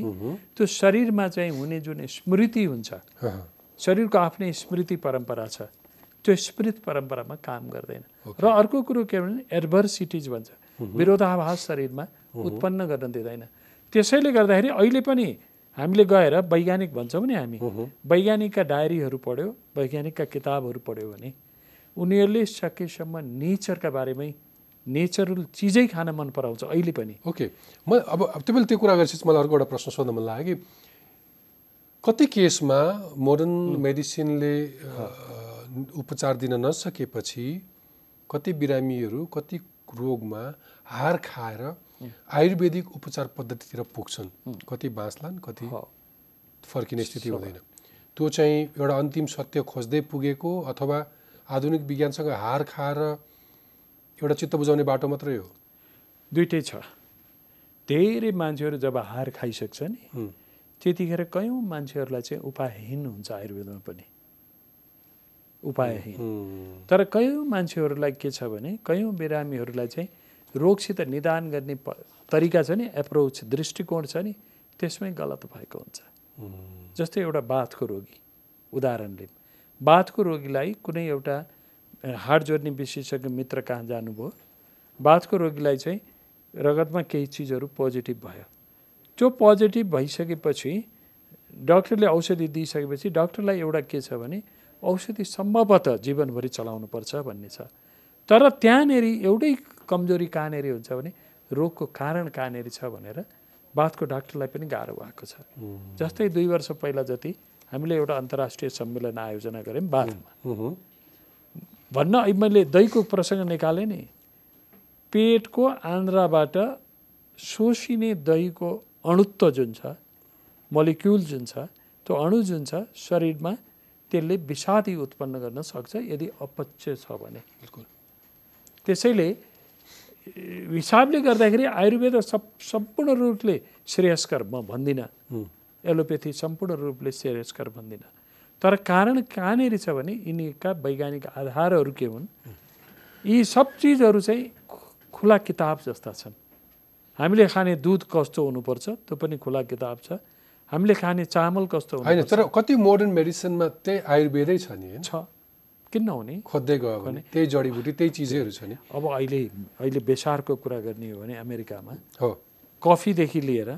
त्यो शरीरमा चाहिँ हुने जुन स्मृति हुन्छ। शरीरको आफ्नै स्मृति परम्परा छ त्यो स्मृति परम्परामा काम गर्दैन। र अर्को कुरो के भने एडभर्सिटिज भन्छ। विरोधाभास शरीरमा उत्पन्न गर्न दिँदैन। त्यसैले गर्दाखेरि अहिले पनि हामीले गएर वैज्ञानिक भन्छौँ नि हामी। वैज्ञानिकका डायरीहरू पढ्यो वैज्ञानिकका किताबहरू पढ्यो भने उनीहरूले सकेसम्म नेचरका बारेमै नेचरल चिजै खान मन पराउँछ अहिले पनि। ओके। म अब अब तपाईँले त्यो कुरा गरेपछि मलाई अर्को एउटा प्रश्न सोध्न मन लाग्यो कि कति केसमा मोडर्न मेडिसिनले उपचार दिन नसकेपछि कति बिरामीहरू कति रोगमा हार खाएर आयुर्वेदिक उपचार पद्धतितिर पुग्छन्। कति बाँच्लान् कति। फर्किने स्थिति हुँदैन। त्यो चाहिँ एउटा अन्तिम सत्य खोज्दै पुगेको अथवा आधुनिक विज्ञानसँग हार खाएर एउटा चित्त बुझाउने बाटो मात्रै हो। दुइटै छ। धेरै मान्छेहरू जब हार खाइसक्छ नि हुँ। त्यतिखेर कयौँ मान्छेहरूलाई चाहिँ उपायहीन हुन्छ आयुर्वेदमा पनि। उपायहीन। हुँ। तर कयौँ मान्छेहरूलाई के छ भने कयौँ बिरामीहरूलाई चाहिँ रोगसित निदान गर्ने प तरिका छ नि एप्रोच दृष्टिकोण छ नि त्यसमै गलत भएको हुन्छ। जस्तै एउटा बाथको रोगी उदाहरणले। बाथको रोगीलाई कुनै एउटा हाड जोड्ने विशेषज्ञ मित्र कहाँ जानुभयो? बाथको रोगीलाई चाहिँ रगतमा केही चिजहरू पोजिटिभ भयो। त्यो पोजिटिभ भइसकेपछि डक्टरले औषधि दिइसकेपछि डक्टरलाई एउटा के छ भने औषधि सम्भवतः जीवनभरि चलाउनुपर्छ भन्ने छ। तर त्यहाँनिर एउटै कमजोरी कहाँनिर हुन्छ भने रोगको कारण कहाँनिर छ भनेर बाथको डाक्टरलाई पनि गाह्रो भएको छ। जस्तै दुई वर्ष पहिला जति हामीले एउटा अन्तर्राष्ट्रिय सम्मेलन आयोजना गऱ्यौँ बाथमा। भन्न मैले दहीको प्रसङ्ग निकालेँ नि। पेटको आन्द्राबाट शोषिने दहीको अणुत्व जुन छ मोलिक्युल जुन छ त्यो अणु जुन छ शरीरमा त्यसले विषादी उत्पन्न गर्न सक्छ यदि अपच्य छ भने। बिल्कुल। त्यसैले हिसाबले गर्दाखेरि आयुर्वेद सब सम्पूर्ण रूपले श्रेयस्कर म भन्दिनँ हुँ। एलोपेथी सम्पूर्ण रूपले श्रेयस्कर भन्दिनँ तर कारण कहाँनिर छ भने यिनीका वैज्ञानिक आधारहरू के हुन् यी सब चिजहरू चाहिँ खुला किताब जस्ता छन् हामीले खाने दुध कस्तो हुनुपर्छ त्यो पनि खुला किताब छ हामीले खाने चामल कस्तो होइन तर कति मोडर्न मेडिसिनमा त्यही आयुर्वेदै छ नि छ किन नहुने खोज्दै गयो भने त्यही जडीबुटी त्यही चिजहरू छ नि। अब अहिले अहिले बेसारको कुरा गर्ने हो भने अमेरिकामा हो। कफीदेखि लिएर।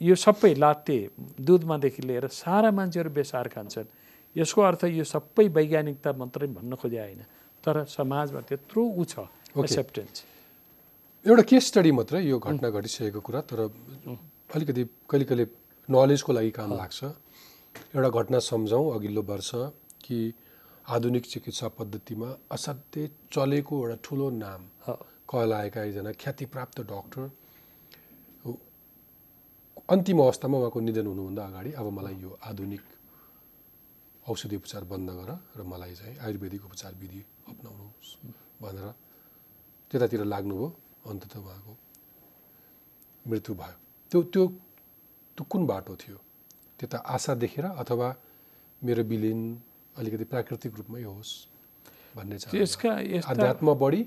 यो सबै लात्ते दुधमादेखि लिएर सारा मान्छेहरू बेसार खान्छन्। यसको अर्थ यो सबै वैज्ञानिकता मात्रै भन्न खोजे होइन। तर समाजमा त्यत्रो ऊ छ एक्सेप्टेन्स एउटा केस स्टडी मात्रै यो घटना घटिसकेको कुरा तर अलिकति कहिले कहिले नलेजको लागि काम लाग्छ। एउटा घटना सम्झौँ अघिल्लो वर्ष कि आधुनिक चिकित्सा पद्धतिमा असाध्यै चलेको एउटा ठुलो नाम कहलाएका एकजना ख्यातिप्राप्त डक्टर। अन्तिम अवस्थामा उहाँको निधन हुनुभन्दा अगाडि अब मलाई यो आधुनिक औषधि उपचार बन्द गर र मलाई चाहिँ आयुर्वेदिक उपचार विधि अप्नाउनुहोस् भनेर त्यतातिर लाग्नुभयो। अन्तत उहाँको मृत्यु भयो। त्यो त्यो त्यो कुन बाटो थियो? त्यता आशा देखेर अथवा मेरो विलिन अलिकति प्राकृतिक रूपमै होस् भन्ने चाहना यसका यस्ता आध्यात्म बढी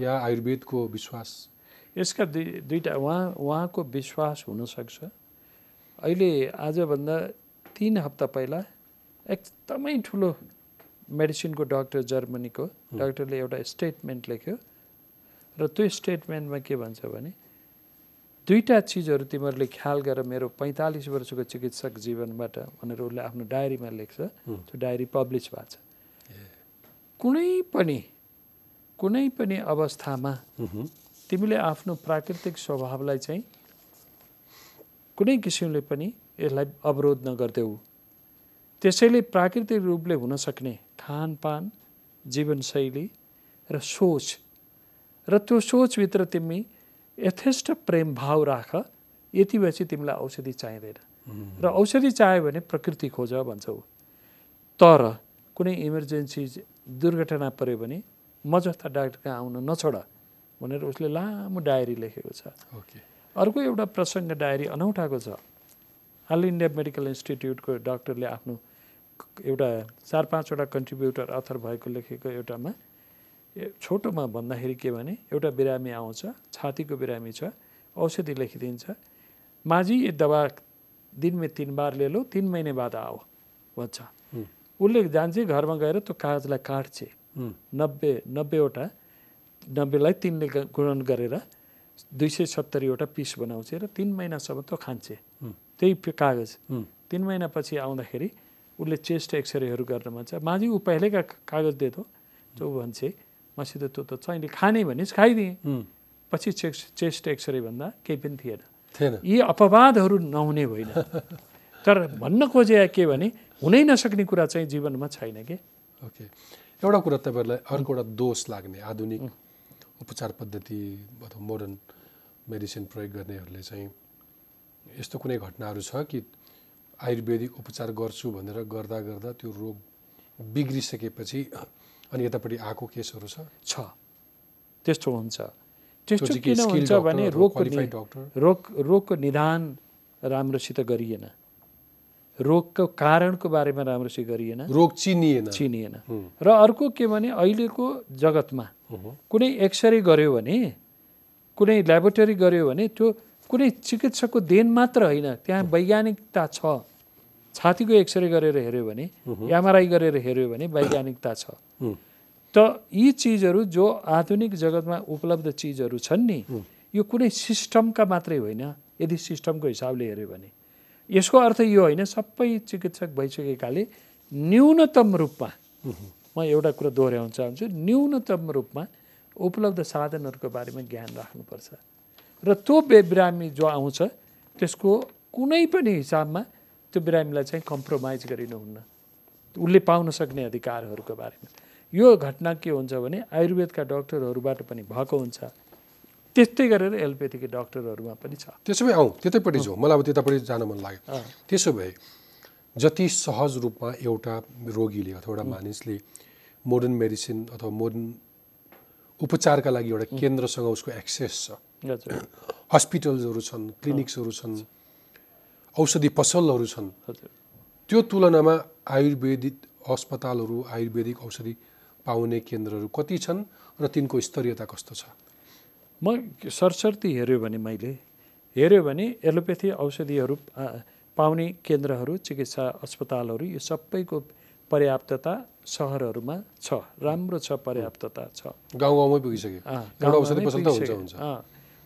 या आयुर्वेदको विश्वास? यसका दुई दुईवटा उहाँ उहाँको विश्वास हुनसक्छ। अहिले आजभन्दा तिन हप्ता पहिला एकदमै ठुलो मेडिसिनको डक्टर जर्मनीको डक्टरले एउटा स्टेटमेन्ट लेख्यो। र त्यो स्टेटमेन्टमा के भन्छ भने दुईवटा चिजहरू तिमीहरूले ख्याल गरेर मेरो पैँतालिस वर्षको चिकित्सक जीवनबाट भनेर उसले आफ्नो डायरीमा लेख्छ त्यो डायरी पब्लिस भएको छ। कुनै पनि कुनै पनि अवस्थामा तिमीले आफ्नो प्राकृतिक स्वभावलाई चाहिँ कुनै किसिमले पनि यसलाई अवरोध नगर्देऊ। त्यसैले प्राकृतिक रूपले हुन सक्ने खानपान जीवनशैली र सोच र त्यो सोचभित्र तिमी यथेष्ट प्रेम भाव राख यति भएपछि तिमीलाई औषधि चाहिँदैन। र औषधि चाहियो भने प्रकृति खोज भन्छ। तर कुनै इमर्जेन्सी दुर्घटना पऱ्यो भने म जस्ता डाक्टर कहाँ आउन नछोड भनेर उसले लामो डायरी लेखेको छ। ओके। अर्को एउटा प्रसङ्ग डायरी अनौठाको छ। अल इन्डिया मेडिकल इन्स्टिट्युटको डक्टरले आफ्नो एउटा चार पाँचवटा कन्ट्रिब्युटर अथर भएको लेखेको एउटामा छोटोमा भन्दाखेरि के भने एउटा बिरामी आउँछ छातीको बिरामी छ औषधि लेखिदिन्छ। माझी ये दवा दिन में तीन बार ले लो तीन महीने बाद आओ भन्छ। उसले जान्छ घरमा गएर त्यो कागजलाई काट्छ। नब्बे नब्बेवटा नब्बेलाई तिनले गुणन गरेर दुई सय सत्तरीवटा पिस बनाउँछ र तिन महिनासम्म त खान्छ। त्यही कागज। तिन महिनापछि आउँदाखेरि उसले चेस्ट एक्सरेहरू गर्न भन्छ। माझी ऊ पहिलेका कागज दे दो त ऊ भन्छ मसित त्यो त चाहिने खाने भनिस् खाइदिएँ। पछि चेस्ट चेस्ट एक्सरे भन्दा केही पनि थिएन। थिएन। यी अपवादहरू नहुने होइन तर भन्न खोजे के भने हुनै नसक्ने कुरा चाहिँ जीवनमा छैन कि। ओके। एउटा कुरा तपाईँहरूलाई अर्को एउटा दोष लाग्ने आधुनिक उपचार पद्धति अथवा मोडर्न मेडिसिन प्रयोग गर्नेहरूले चाहिँ यस्तो कुनै घटनाहरू छ कि आयुर्वेदिक उपचार गर्छु भनेर गर्दा गर्दा त्यो रोग बिग्रिसकेपछि अनि यतापट्टि आएको केसहरू छ? छ। त्यस्तो हुन्छ। त्यस्तो किन हुन्छ भने रोगको? रोग रोगको निदान राम्रोसित गरिएन। रोगको कारणको बारेमा राम्रोसित गरिएन। रोग चिनिएन। चिनिएन। र अर्को के भने अहिलेको जगतमा कुनै एक्सरे गर्यो भने कुनै ल्याबोरेटरी गर्यो भने त्यो कुनै चिकित्सकको देन मात्र होइन। त्यहाँ वैज्ञानिकता छ। छातीको एक्सरे गरेर हेऱ्यो भने एमआरआई गरेर हेऱ्यो भने वैज्ञानिकता छ। त यी चिजहरू जो आधुनिक जगतमा उपलब्ध चिजहरू छन् नि यो कुनै सिस्टमका मात्रै होइन। यदि सिस्टमको हिसाबले हेऱ्यो भने यसको अर्थ यो होइन सबै चिकित्सक भइसकेकाले न्यूनतम रूपमा म एउटा कुरा दोहोऱ्याउन चाहन्छु न्यूनतम रूपमा उपलब्ध साधनहरूको बारेमा ज्ञान राख्नुपर्छ। र त्यो बे बिरामी जो आउँछ त्यसको कुनै पनि हिसाबमा त्यो बिरामीलाई चाहिँ कम्प्रोमाइज गरिनुहुन्न। उसले पाउन सक्ने अधिकारहरूको बारेमा। यो घटना के हुन्छ भने आयुर्वेदका डक्टरहरूबाट पनि भएको हुन्छ। त्यस्तै गरेर एलोपेथीको डक्टरहरूमा पनि छ। त्यसो भए आउँ त्यतैपट्टि जाउँ। मलाई अब त्यतापट्टि जान मन लाग्यो। त्यसो भए जति सहज रूपमा एउटा रोगीले अथवा एउटा मानिसले मोडर्न मेडिसिन अथवा मोडर्न उपचारका लागि एउटा केन्द्रसँग उसको एक्सेस छ। हस्पिटल्सहरू छन् क्लिनिक्सहरू छन्। औषधि पसलहरू छन्। हजुर त्यो तुलनामा आयुर्वेदिक अस्पतालहरू आयुर्वेदिक औषधि पाउने केन्द्रहरू कति छन् र तिनको स्तरीयता कस्तो छ? म सरसर्ती हेऱ्यो भने मैले हेऱ्यो भने एलोपेथी औषधिहरू पाउने केन्द्रहरू चिकित्सा अस्पतालहरू यो सबैको पर्याप्तता सहरहरूमा छ। राम्रो छ पर्याप्तता छ। गाउँ गाउँमै पुगिसक्यो।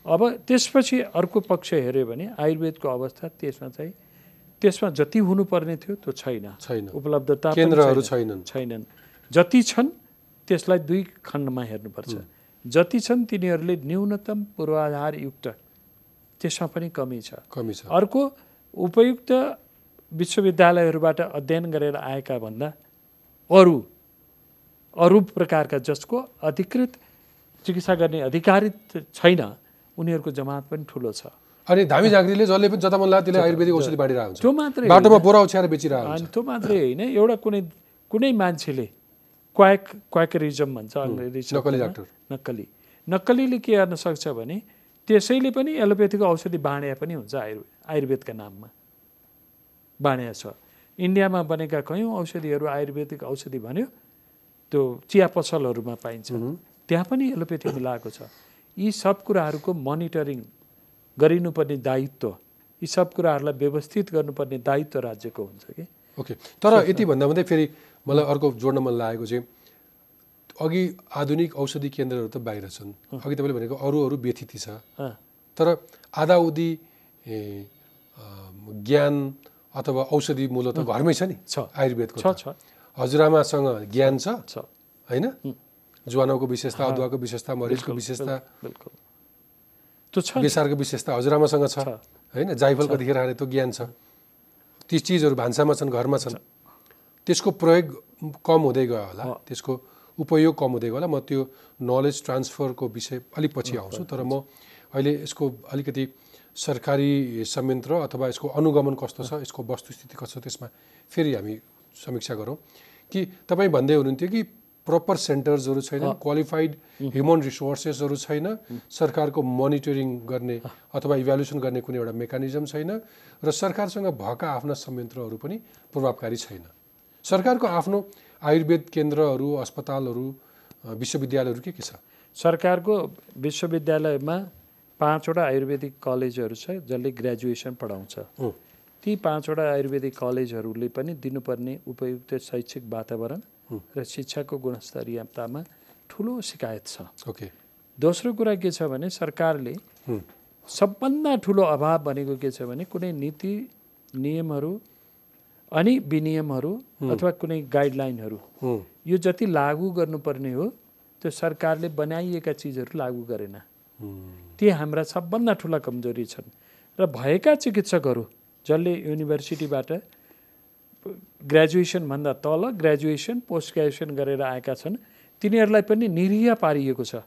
अब त्यसपछि अर्को पक्ष हेऱ्यो भने आयुर्वेदको अवस्था त्यसमा चाहिँ त्यसमा जति हुनुपर्ने थियो त्यो छैन। छैन। उपलब्धता केन्द्रहरू छैन। छैनन्। छैनन्। जति छन् त्यसलाई दुई खण्डमा हेर्नुपर्छ। जति छन् तिनीहरूले न्यूनतम पूर्वाधारयुक्त त्यसमा पनि कमी छ। कमी छ। अर्को उपयुक्त विश्वविद्यालयहरूबाट अध्ययन गरेर आएका भन्दा अरू अरू प्रकारका जसको अधिकृत चिकित्सा गर्ने अधिकारित छैन उनीहरूको जमात पनि ठुलो छ। अनि धामी झाँक्रीले जसले पनि जता मन लाग्यो त्यसले आयुर्वेदिक औषधि बाँडिरहेको हुन्छ। त्यो मात्रै बाटोमा बोरा ओछ्याएर बेचिरहेको हुन्छ। त्यो मात्रै होइन। एउटा कुनै कुनै मान्छेले क्वाक क्वाकरिजम भन्छ अङ्ग्रेजी नक्कली डाक्टर। नक्कली। नक्कलीले के गर्न सक्छ भने त्यसैले पनि एलोपेथीको औषधि बाँडे पनि हुन्छ आयुर्वेद आयुर्वेदका नाममा। बाँड्या छ। इन्डियामा बनेका कयौँ औषधिहरू आयुर्वेदिक औषधि भन्यो त्यो चिया पसलहरूमा पाइन्छ। त्यहाँ पनि एलोपेथी मिलाएको छ। यी सब कुराहरूको मोनिटरिङ गरिनुपर्ने दायित्व यी सब कुराहरूलाई व्यवस्थित गर्नुपर्ने दायित्व राज्यको हुन्छ कि? ओके तर यति भन्दा भन्दै फेरि मलाई अर्को जोड्न मन लागेको चाहिँ अघि आधुनिक औषधि केन्द्रहरू त बाहिर छन्। अघि तपाईँले भनेको अरू अरू व्यथिति छ। तर आधाउधी ज्ञान अथवा औषधि मूल त घरमै छ नि? छ। आयुर्वेदको छ हजुरआमासँग ज्ञान छ? छ। होइन? ज्वानोको विशेषता अदुवाको विशेषता मरिचको विशेषता। त्यो छ। बेसारको विशेषता हजुरआमासँग छ। होइन? जाइफल कतिखेर खाने त्यो ज्ञान छ। ती चिजहरू भान्सामा छन् घरमा छन्। त्यसको प्रयोग कम हुँदै गयो होला। त्यसको उपयोग कम हुँदै गयो होला। म त्यो नलेज ट्रान्सफरको विषय अलिक पछि आउँछु। तर म अहिले यसको अलिकति सरकारी संयन्त्र अथवा यसको अनुगमन कस्तो छ यसको वस्तुस्थिति कस्तो छ त्यसमा फेरि हामी समीक्षा गरौँ। कि तपाईँ भन्दै हुनुहुन्थ्यो कि प्रपर सेन्टर्सहरू छैन क्वालिफाइड ह्युमन रिसोर्सेसहरू छैन सरकारको मोनिटरिङ गर्ने अथवा इभ्यालुएसन गर्ने कुनै एउटा मेकानिजम छैन र सरकारसँग भएका आफ्ना संयन्त्रहरू पनि प्रभावकारी छैन। सरकारको आफ्नो आयुर्वेद केन्द्रहरू अस्पतालहरू विश्वविद्यालयहरू के के छ? सरकारको विश्वविद्यालयमा पाँचवटा आयुर्वेदिक कलेजहरू छ जसले ग्रेजुएसन पढाउँछ। ती पाँचवटा आयुर्वेदिक कलेजहरूले पनि दिनुपर्ने उपयुक्त शैक्षिक वातावरण र शिक्षाको गुणस्तरीयतामा ठुलो शिकायत छ ओके दोस्रो कुरा के छ भने सरकारले। सबभन्दा ठुलो अभाव भनेको के छ भने कुनै नीति नियमहरू अनि विनियमहरू अथवा कुनै गाइडलाइनहरू यो जति लागू गर्नुपर्ने हो त्यो सरकारले बनाइएका चिजहरू लागू गरेन ती हाम्रा सबभन्दा ठुला कमजोरी छन् र भएका चिकित्सकहरू जसले युनिभर्सिटीबाट ग्रेजुएसनभन्दा तल ग्रेजुएसन पोस्ट ग्रेजुएसन गरेर आएका छन्। तिनीहरूलाई पनि निरीह पारिएको छ।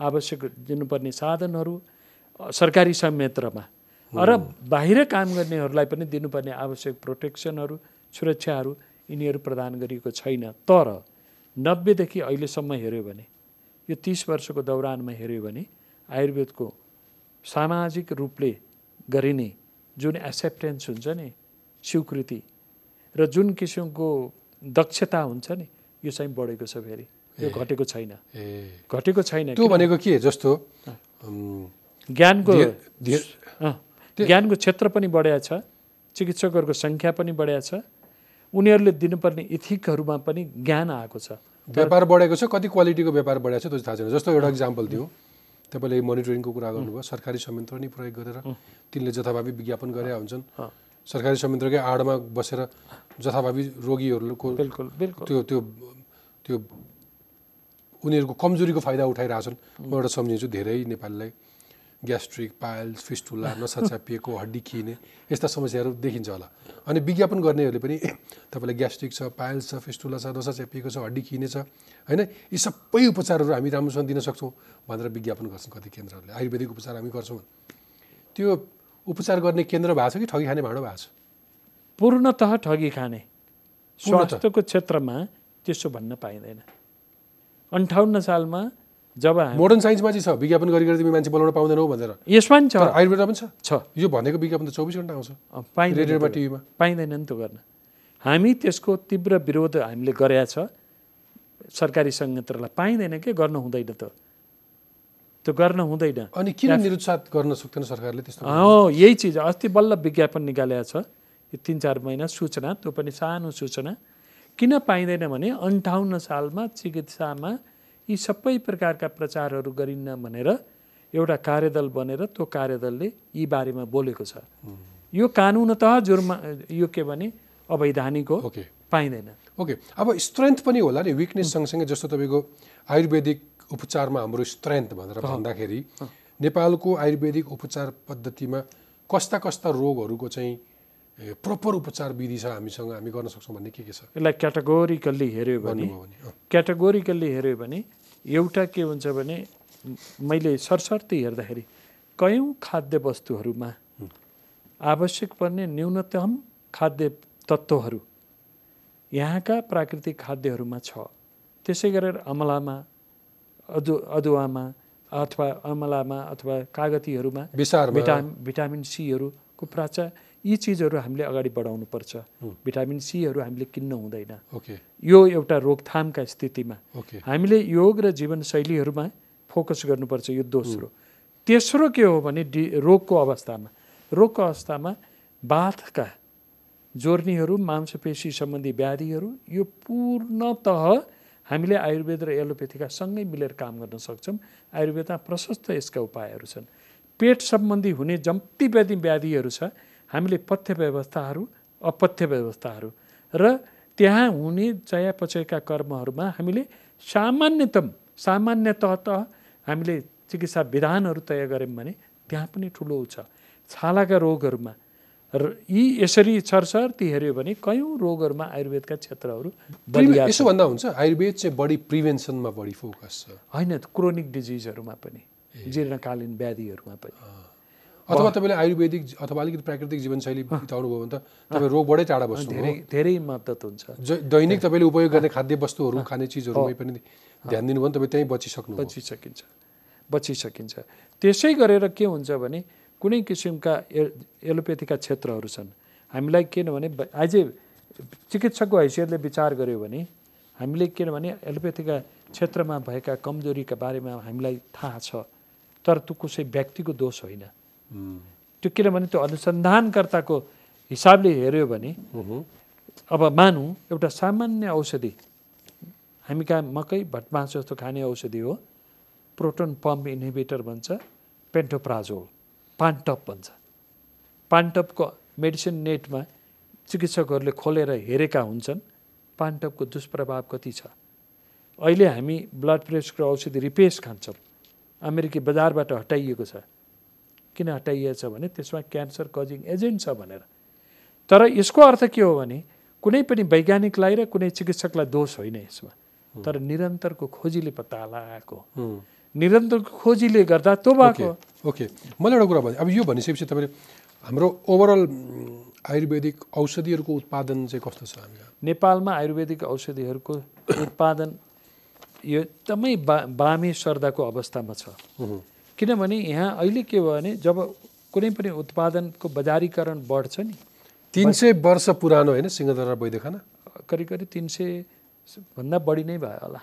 आवश्यक दिनुपर्ने साधनहरू सरकारी संयन्त्रमा। र बाहिर काम गर्नेहरूलाई पनि दिनुपर्ने आवश्यक प्रोटेक्सनहरू सुरक्षाहरू यिनीहरू प्रदान गरिएको छैन। तर नब्बेदेखि अहिलेसम्म हेऱ्यो भने यो तिस वर्षको दौरानमा हेऱ्यो भने आयुर्वेदको सामाजिक रूपले गरिने जुन एक्सेप्टेन्स हुन्छ नि स्वीकृति र जुन किसिमको दक्षता हुन्छ नि यो चाहिँ बढेको छ फेरि। यो घटेको छैन। घटेको छैन त्यो भनेको के जस्तो ज्ञानको ज्ञानको क्षेत्र पनि बढिया छ चिकित्सकहरूको सङ्ख्या पनि बढिया छ उनीहरूले दिनुपर्ने इथिकहरूमा पनि ज्ञान आएको छ। व्यापार बढेको छ कति क्वालिटीको व्यापार बढेको छ त्यो थाहा छैन। जस्तो एउटा इक्जाम्पल दिउँ। तपाईँले मोनिटरिङको कुरा गर्नुभयो सरकारी संयन्त्र नै प्रयोग गरेर तिनले जथाभावी विज्ञापन गरे हुन्छन्। सरकारी संयन्त्रकै आडमा बसेर जथाभावी रोगीहरूको बिल्कुल बिल्कुल। त्यो त्यो त्यो उनीहरूको कमजोरीको फाइदा उठाइरहेछन्। म एउटा सम्झिन्छु धेरै नेपालीलाई ग्यास्ट्रिक पाइल्स फिस्टुला नसा च्यापिएको हड्डी खिने यस्ता समस्याहरू देखिन्छ होला। अनि विज्ञापन गर्नेहरूले पनि तपाईँलाई ग्यास्ट्रिक छ पाइल्स छ फिस्टुला छ नसा च्यापिएको छ हड्डी खिने छ होइन? यी सबै उपचारहरू हामी राम्रोसँग दिन सक्छौँ भनेर विज्ञापन गर्छन् कति केन्द्रहरूले। आयुर्वेदिक उपचार हामी गर्छौँ। त्यो उपचार गर्ने केन्द्र भएको छ कि ठगी खाने भाँडो भएको छ? पूर्णतः ठगी खाने। स्वास्थ्यको क्षेत्रमा त्यसो भन्न पाइँदैन। अन्ठाउन्न सालमा जब मोडर्न साइन्समा चाहिँ छ। विज्ञापन गरी गरी तिमी मान्छे बोलाउन पाउँदैनौ भनेर। यसमा नि छ। आयुर्वेदमा पनि छ? यो भनेको विज्ञापन त चौबिस घन्टा आउँछ। रेडियोमा टिभीमा। पाइँदैन नि त्यो गर्न। हामी त्यसको तीव्र विरोध हामीले गरेका छ। सरकारी संयन्त्रलाई पाइँदैन के? गर्न हुँदैन त। त्यो गर्न हुँदैन। अनि किन निरुत्साह गर्न सक्दैन सरकारले त्यस्तो हो यही चिज अस्ति बल्ल विज्ञापन निकालेको छ। यो तिन चार महिना सूचना त्यो पनि सानो सूचना। किन पाइँदैन भने अन्ठाउन्न सालमा चिकित्सामा यी सबै प्रकारका प्रचारहरू गरिन्न भनेर एउटा कार्यदल बनेर त्यो कार्यदलले यी बारेमा बोलेको छ। यो कानुनतः जुर्मा यो के भने अवैधानिक हो पाइँदैन। ओके। अब स्ट्रेन्थ पनि होला नि विकनेस सँगसँगै जस्तो तपाईँको आयुर्वेदिक उपचारमा हाम्रो स्ट्रेन्थ भनेर भन्दाखेरि नेपालको आयुर्वेदिक उपचार पद्धतिमा कस्ता कस्ता रोगहरूको चाहिँ प्रपर उपचार विधि छ हामीसँग हामी गर्न सक्छौँ भन्ने के के छ? यसलाई क्याटेगोरिकल्ली हेऱ्यो भने क्याटेगोरिकल्ली हेऱ्यो भने एउटा के हुन्छ भने मैले सरसर्ती हेर्दाखेरि कयौँ खाद्य वस्तुहरूमा आवश्यक पर्ने न्यूनतम खाद्य तत्त्वहरू यहाँका प्राकृतिक खाद्यहरूमा छ। त्यसै गरेर अमलामा अदु अदुवामा अथवा अमलामा अथवा कागतीहरूमा भिटाम भिटामिन सीहरूको प्राचा यी चिजहरू हामीले अगाडि बढाउनु पर्छ भिटामिन सीहरू हामीले किन्न हुँदैन। ओके। यो एउटा रोकथामका स्थितिमा ओके। हामीले योग र जीवनशैलीहरूमा फोकस गर्नुपर्छ यो दोस्रो। तेस्रो के हो भने डि रोगको अवस्थामा। रोगको अवस्थामा बाथका जोर्नीहरू मांसपेशी सम्बन्धी व्याधिहरू यो पूर्णतः हामीले आयुर्वेद र एलोपेथीका सँगै मिलेर काम गर्न सक्छौँ। आयुर्वेदमा प्रशस्त यसका उपायहरू छन्। पेट सम्बन्धी हुने जम्ती व्याधि व्याधिहरू छ। हामीले पथ्य व्यवस्थाहरू अपथ्य व्यवस्थाहरू र त्यहाँ हुने चयापचयका कर्महरूमा हामीले सामान्यतम सामान्यतः हामीले चिकित्सा विधानहरू तय गऱ्यौँ भने त्यहाँ पनि ठुलो छ। छालाका रोगहरूमा र यी यसरी सरसर्ती हेऱ्यो भने कयौँ रोगहरूमा आयुर्वेदका क्षेत्रहरू यसो भन्दा हुन्छ आयुर्वेद चाहिँ बढी प्रिभेन्सनमा बढी फोकस छ। होइन क्रोनिक डिजिजहरूमा पनि जीर्णकालीन व्याधिहरूमा पनि। अथवा तपाईँले आयुर्वेदिक अथवा अलिकति प्राकृतिक जीवनशैली बिताउनु भयो भने त तपाईँ रोगबाटै टाढा बस्नु धेरै धेरै मद्दत हुन्छ। दैनिक तपाईँले उपयोग गर्ने खाद्य वस्तुहरू खाने चिजहरूमै पनि ध्यान दिनुभयो भने तपाईँ त्यहीँ बचिसक्नु भयो। बची सकिन्छ बची सकिन्छ त्यसै गरेर के हुन्छ भने कुनै किसिमका ए एलोपेथीका क्षेत्रहरू छन्। हामीलाई किनभने अझै चिकित्सकको हैसियतले विचार गर्यो भने हामीले किनभने एलोपेथीका क्षेत्रमा भएका कमजोरीका बारेमा हामीलाई थाहा छ तर त्यो कसै व्यक्तिको दोष होइन। त्यो किनभने त्यो अनुसन्धानकर्ताको हिसाबले हेऱ्यो भने अब मानौँ एउटा सामान्य औषधि हामी कहाँ मकै भटमास जस्तो खाने औषधि हो प्रोटोन पम्प इन्हिबिटर भन्छ पेन्टोप्राजोल। पान्टप भन्छ। पान्टपको मेडिसिन नेटमा चिकित्सकहरूले खोलेर हेरेका हुन्छन् पान्टपको दुष्प्रभाव कति छ। अहिले हामी ब्लड प्रेसरको औषधि रिपेस खान्छौँ। अमेरिकी बजारबाट हटाइएको छ। किन हटाइएको छ भने त्यसमा क्यान्सर कजिङ एजेन्ट छ भनेर। तर यसको अर्थ के हो भने कुनै पनि वैज्ञानिकलाई र कुनै चिकित्सकलाई दोष होइन यसमा। तर निरन्तरको खोजीले पत्ता लगाएको। उम्, निरन्तरको खोजीले गर्दा त्यो भएको ओके। मलाई एउटा कुरा भने अब यो भनिसकेपछि तपाईँले हाम्रो ओभरअल आयुर्वेदिक औषधिहरूको उत्पादन चाहिँ कस्तो छ हामीलाई? नेपालमा आयुर्वेदिक औषधिहरूको उत्पादन यो एकदमै बा बामे सर्दाको अवस्थामा छ। किनभने यहाँ अहिले के भयो भने जब कुनै पनि उत्पादनको बजारीकरण बढ्छ नि तिन सय वर्ष पुरानो होइन सिंहदरा वैद्यखाना? करिब करिब तिन सय भन्दा बढी नै भयो होला।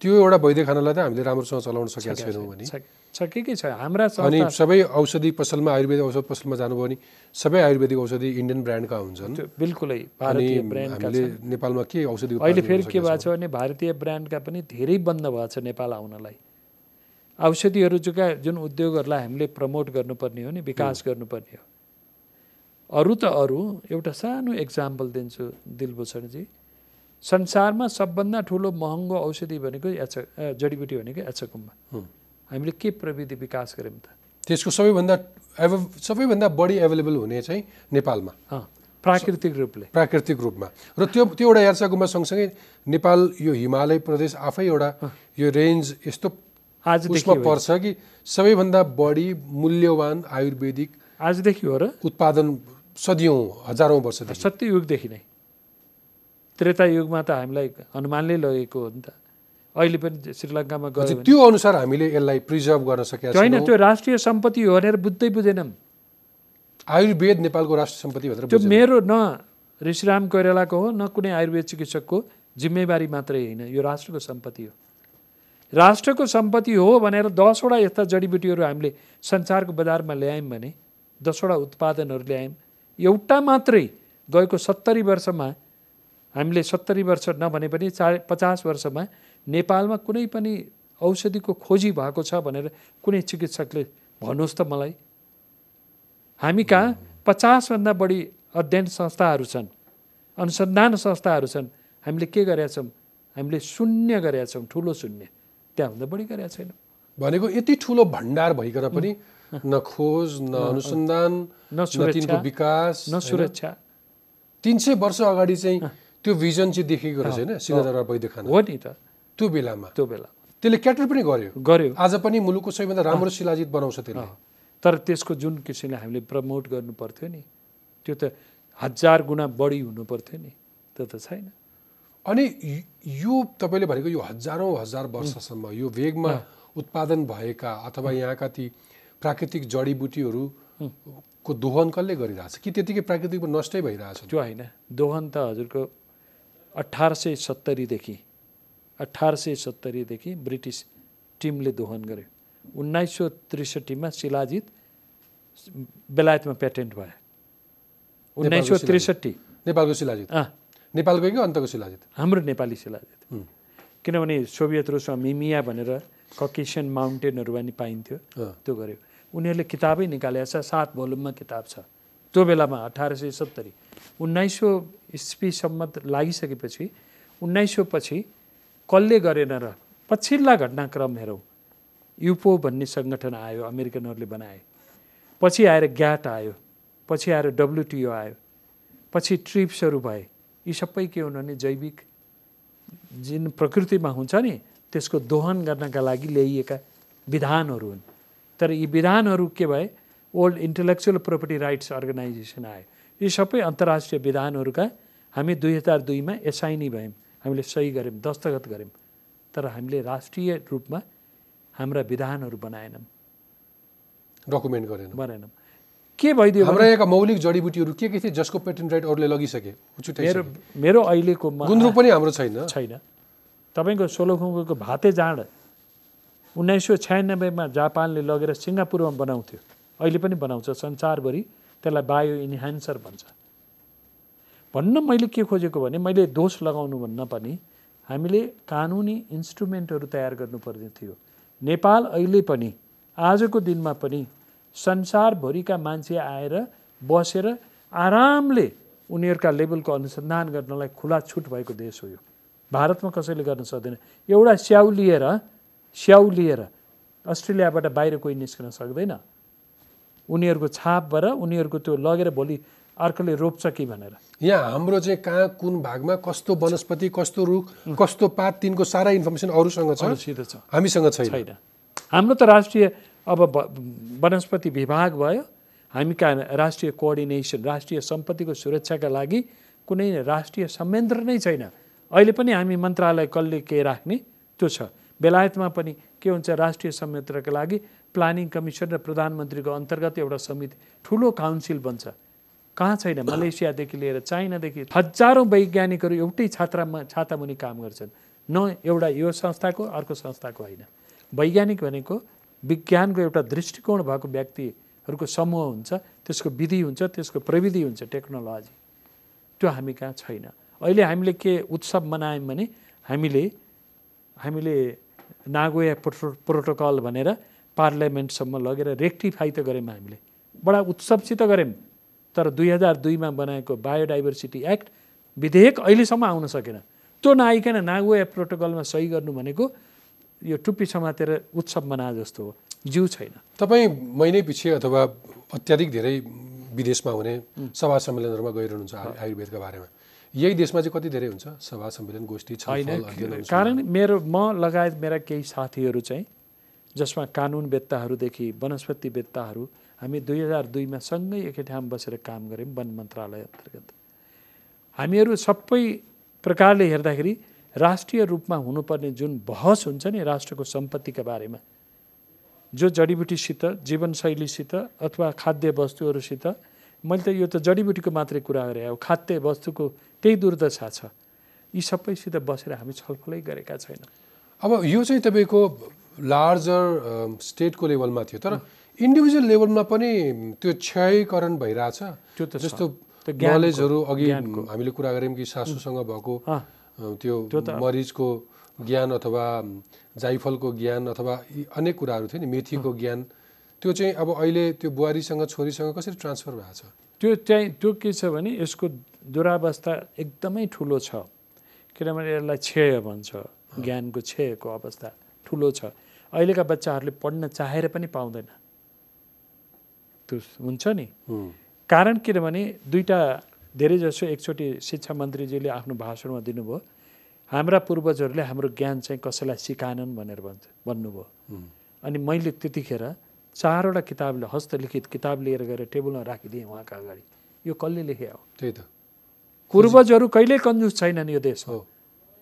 त्यो एउटा वैद्यखानालाई त हामीले राम्रोसँग चलाउन सकेका छैनौँ भने। सक- सकेकै छ। हाम्रा अनि सबै औषधि पसलमा आयुर्वेदिक औषध पसलमा जानुभयो भने सबै आयुर्वेदिक औषधि इन्डियन ब्रान्डका हुन्छन्। बिल्कुलै भारतीय हामीले नेपालमा के औषधि अहिले फेरि के भएको छ? भने भारतीय ब्रान्डका पनि धेरै बन्द भएको छ नेपाल आउनलाई। औषधिहरू जुका जुन उद्योगहरूलाई हामीले प्रमोट गर्नुपर्ने हो नि विकास गर्नुपर्ने हो। अरू त अरू। एउटा सानो इक्जाम्पल दिन्छु दिलभूषणजी। संसारमा सबभन्दा ठुलो महँगो औषधि भनेको एच जडीबुटी भनेको एचकुम्बा। हामीले के प्रविधि विकास गऱ्यौँ त? त्यसको सबैभन्दा एभ सबैभन्दा बढी एभाइलेबल हुने चाहिँ नेपालमा। प्राकृतिक रूपले। प्राकृतिक रूपमा। र त्यो त्यो एउटा यार्सा गुम्बा सँगसँगै नेपाल यो हिमालय प्रदेश आफै एउटा यो रेन्ज यस्तो उसमा होइन। पर्छ कि सबैभन्दा बढी मूल्यवान आयुर्वेदिक आजदेखि हो र? उत्पादन सदियौँ हजारौँ वर्षदेखि। सत्ययुगदेखि नै। त्रेता युगमा त हामीलाई हनुमानले लगेको हो नि त। अहिले पनि श्रीलङ्कामा गयो त्यो अनुसार हामीले यसलाई प्रिजर्भ गर्न सकेका छैनौँ। त्यो राष्ट्रिय सम्पत्ति हो भनेर बुझ्दै बुझेनौँ। आयुर्वेद नेपालको राष्ट्र सम्पत्ति भनेर त्यो। मेरो न ऋषिराम कोइरालाको हो न कुनै आयुर्वेद चिकित्सकको जिम्मेवारी मात्रै होइन। यो राष्ट्रको सम्पत्ति हो। राष्ट्रको सम्पत्ति हो भनेर दसवटा यस्ता जडीबुटीहरू हामीले संसारको बजारमा ल्यायौँ भने दसवटा उत्पादनहरू ल्यायौँ एउटा मात्रै गएको सत्तरी वर्षमा हामीले सत्तरी वर्ष नभने पनि चा पचास वर्षमा नेपालमा कुनै पनि औषधिको खोजी भएको छ भनेर कुनै चिकित्सकले भन्नुहोस् त मलाई। हामी कहाँ पचासभन्दा बढी अध्ययन संस्थाहरू छन् अनुसन्धान संस्थाहरू छन्। हामीले के गरेका छौँ? हामीले शून्य गरेका छौँ ठुलो शून्य। त्यहाँभन्दा बढी गरेका छैनौँ। भनेको यति ठुलो भण्डार भइकन पनि न खोज न अनुसन्धान न सुरक्षा तिनको विकास न? सुरक्षा। तिन सय वर्ष अगाडि चाहिँ त्यो भिजन चाहिँ देखेको रहेछ होइन सिंहदरबार वैद्य खाना। हो नि त। त्यो बेलामा। त्यो बेला। त्यसले क्याटर पनि गर्यो। गर्यो। आज पनि मुलुकको सबैभन्दा राम्रो शिलाजित बनाउँछ त्यसले। तर त्यसको जुन किसिमले हामीले प्रमोट गर्नु पर्थ्यो नि त्यो त हजार गुणा बढी हुनु पर्थ्यो नि त्यो त छैन। अनि यो- तपाईँले भनेको यो हजारौँ हजार वर्षसम्म यो वेगमा उत्पादन भएका अथवा यहाँका ती प्राकृतिक जडीबुटीहरूको दोहन कसले गरिरहेछ? कि त्यतिकै प्राकृतिक नष्टै भइरहेछ? त्यो होइन। दोहन त हजुरको अठार सय सत्तरीदेखि अठार सय सत्तरीदेखि ब्रिटिस टिमले दोहन गर्यो उन्नाइस सय त्रिसठीमा शिलाजित बेलायतमा पेटेन्ट भयो उन्नाइस सय त्रिसठी। नेपालको शिलाजित। नेपालकै कि अन्तको शिलाजित? हाम्रो नेपाली शिलाजित। किनभने सोभियत रुसमा मिमिया भनेर ककेसियन माउन्टेनहरू पनि पाइन्थ्यो। त्यो गर्यो उनीहरूले किताबै निकालेको छ सात भोल्युममा किताब छ। त्यो बेलामा अठार सय सत्तरी उन्नाइस सौ इस्वीसम्म लागिसकेपछि उन्नाइस सौ पछि कसले गरेन र? पछिल्ला घटनाक्रम हेरौँ। युपो भन्ने सङ्गठन आयो अमेरिकनहरूले बनाए। पछि आएर ग्याट आयो पछि आएर डब्लुटिओ आयो पछि ट्रिप्सहरू भए। यी सबै के हुन् भने जैविक जुन प्रकृतिमा हुन्छ नि त्यसको दोहन गर्नका लागि ल्याइएका विधानहरू हुन्। तर यी विधानहरू के भए? Old intellectual property rights organisation आयो यी सबै अन्तर्राष्ट्रिय विधानहरूका हामी दुई हजार दुईमा एसाइनी भयौँ। हामीले सही गऱ्यौँ दस्तखत गऱ्यौँ। तर हामीले राष्ट्रिय रूपमा हाम्रा विधानहरू बनाएनौँ। डकुमेन्ट गरेन। बनाएनौँ। के भइदियो हाम्रा यहाँका मौलिक जडीबुटीहरू के के थिए जसको पेटेन्ट राइट अरूले लगिसके? मेरो मेरो अहिलेको गुन्द्रुक पनि हाम्रो छैन। छैन। तपाईँको सोलोखुङ्गोको भाते जाँड उन्नाइस सय छयानब्बेमा जापानले लगेर सिङ्गापुरमा बनाउँथ्यो। अहिले पनि बनाउँछ संसारभरि त्यसलाई बायो इन्हान्सर भन्छ। भन्न मैले के खोजेको भने मैले दोष लगाउनु भन्न पनि हामीले कानुनी इन्स्ट्रुमेन्टहरू तयार गर्नुपर्ने थियो। नेपाल अहिले पनि आजको दिनमा पनि संसारभरिका मान्छे आएर बसेर आरामले उनीहरूका लेभलको अनुसन्धान गर्नलाई खुला छुट भएको देश हो यो। भारतमा कसैले गर्न सक्दैन। एउटा स्याउ लिएर स्याउ लिएर अस्ट्रेलियाबाट बाहिर कोही निस्कन सक्दैन। उनीहरूको छापबाट उनीहरूको त्यो लगेर भोलि अर्कोले रोप्छ कि भनेर। यहाँ हाम्रो चाहिँ कहाँ कुन भागमा कस्तो वनस्पति कस्तो रुख कस्तो पात तिनको सारा इन्फर्मेसन अरूसँग छ। छ। हामीसँग छैन। हाम्रो त राष्ट्रिय अब वनस्पति विभाग भयो। हामी कहाँ राष्ट्रिय कोअर्डिनेसन राष्ट्रिय सम्पत्तिको सुरक्षाका लागि कुनै राष्ट्रिय संयन्त्र नै छैन। अहिले पनि हामी मन्त्रालय कसले के राख्ने त्यो छ। बेलायतमा पनि के हुन्छ राष्ट्रिय संयन्त्रका लागि प्लानिङ कमिसन र प्रधानमन्त्रीको अन्तर्गत एउटा समिति ठुलो काउन्सिल बन्छ। कहाँ छैन? मलेसियादेखि लिएर चाइनादेखि हजारौँ वैज्ञानिकहरू एउटै छात्रामा छातामुनि काम गर्छन्। न एउटा यो संस्थाको अर्को संस्थाको होइन। वैज्ञानिक भनेको विज्ञानको एउटा दृष्टिकोण भएको व्यक्तिहरूको समूह हुन्छ। त्यसको विधि हुन्छ त्यसको प्रविधि हुन्छ टेक्नोलोजी। त्यो हामी कहाँ छैन। अहिले हामीले के उत्सव मनायौँ भने हामीले हामीले नागोया प्रोटो प्रोटोकल भनेर पार्लियामेन्टसम्म लगेर रेक्टिफाई त गऱ्यौँ हामीले। बडा उत्सवसित गऱ्यौँ। तर दुई हजार दुईमा बनाएको बायोडाइभर्सिटी एक्ट विधेयक अहिलेसम्म आउन सकेन। त्यो नआइकन नागोया प्रोटोकलमा सही गर्नु भनेको यो टुप्पी समातेर उत्सव मना जस्तो हो। जिउ छैन। तपाईँ महिनै पछि अथवा अत्याधिक धेरै विदेशमा हुने सभा सम्मेलनहरूमा गइरहनुहुन्छ आयु- आयुर्वेदका बारेमा। यही देशमा चाहिँ कति धेरै हुन्छ? सभा सम्मेलन गोष्ठी अनुसन्धान? कारण मेरो म लगायत मेरा केही साथीहरू चाहिँ जसमा कानुनवेत्ताहरूदेखि वनस्पतिवेत्ताहरू हामी दुई हजार दुईमा सँगै एकै ठाउँ बसेर काम गऱ्यौँ वन मन्त्रालय अन्तर्गत। हामीहरू सबै प्रकारले हेर्दाखेरि राष्ट्रिय रूपमा हुनुपर्ने जुन बहस हुन्छ नि राष्ट्रको सम्पत्तिका बारेमा जो जडीबुटीसित जीवनशैलीसित अथवा खाद्य वस्तुहरूसित मैले त यो त जडीबुटीको मात्रै कुरा गरेँ अब खाद्य वस्तुको त्यही दुर्दशा छ। यी सबैसित बसेर हामी छलफलै गरेका छैनौँ। अब यो चाहिँ तपाईँको लार्जर स्टेटको लेभलमा थियो। तर इन्डिभिजुअल लेभलमा पनि त्यो क्षयकरण भइरहेछ। त्यो त। जस्तो नलेजहरू अघि। हामीले कुरा गऱ्यौँ कि सासूसँग भएको त्यो मरिचको ज्ञान अथवा जाइफलको ज्ञान अथवा अनेक कुराहरू थियो नि मेथीको ज्ञान। त्यो चाहिँ अब अहिले त्यो बुहारीसँग छोरीसँग कसरी ट्रान्सफर भएको छ त्यो चाहिँ त्यो के छ भने यसको दुरावस्था एकदमै ठुलो छ। किनभने यसलाई क्षय भन्छ। ज्ञानको क्षयको अवस्था ठुलो छ। अहिलेका बच्चाहरूले पढ्न चाहेर पनि पाउँदैन। त्यो हुन्छ नि। कारण किनभने दुईवटा धेरैजसो एकचोटि शिक्षा मन्त्रीजीले आफ्नो भाषणमा दिनुभयो हाम्रा पूर्वजहरूले हाम्रो ज्ञान चाहिँ कसैलाई सिकाएनन् भनेर भन्छ भन्नुभयो। अनि मैले त्यतिखेर चारवटा किताबले हस्तलिखित किताब लिएर गएर टेबलमा राखिदिएँ उहाँका अगाडि। यो कसले लेखे हो त्यही त। पूर्वजहरू कहिल्यै कन्जुस छैनन् यो देशमा। हो।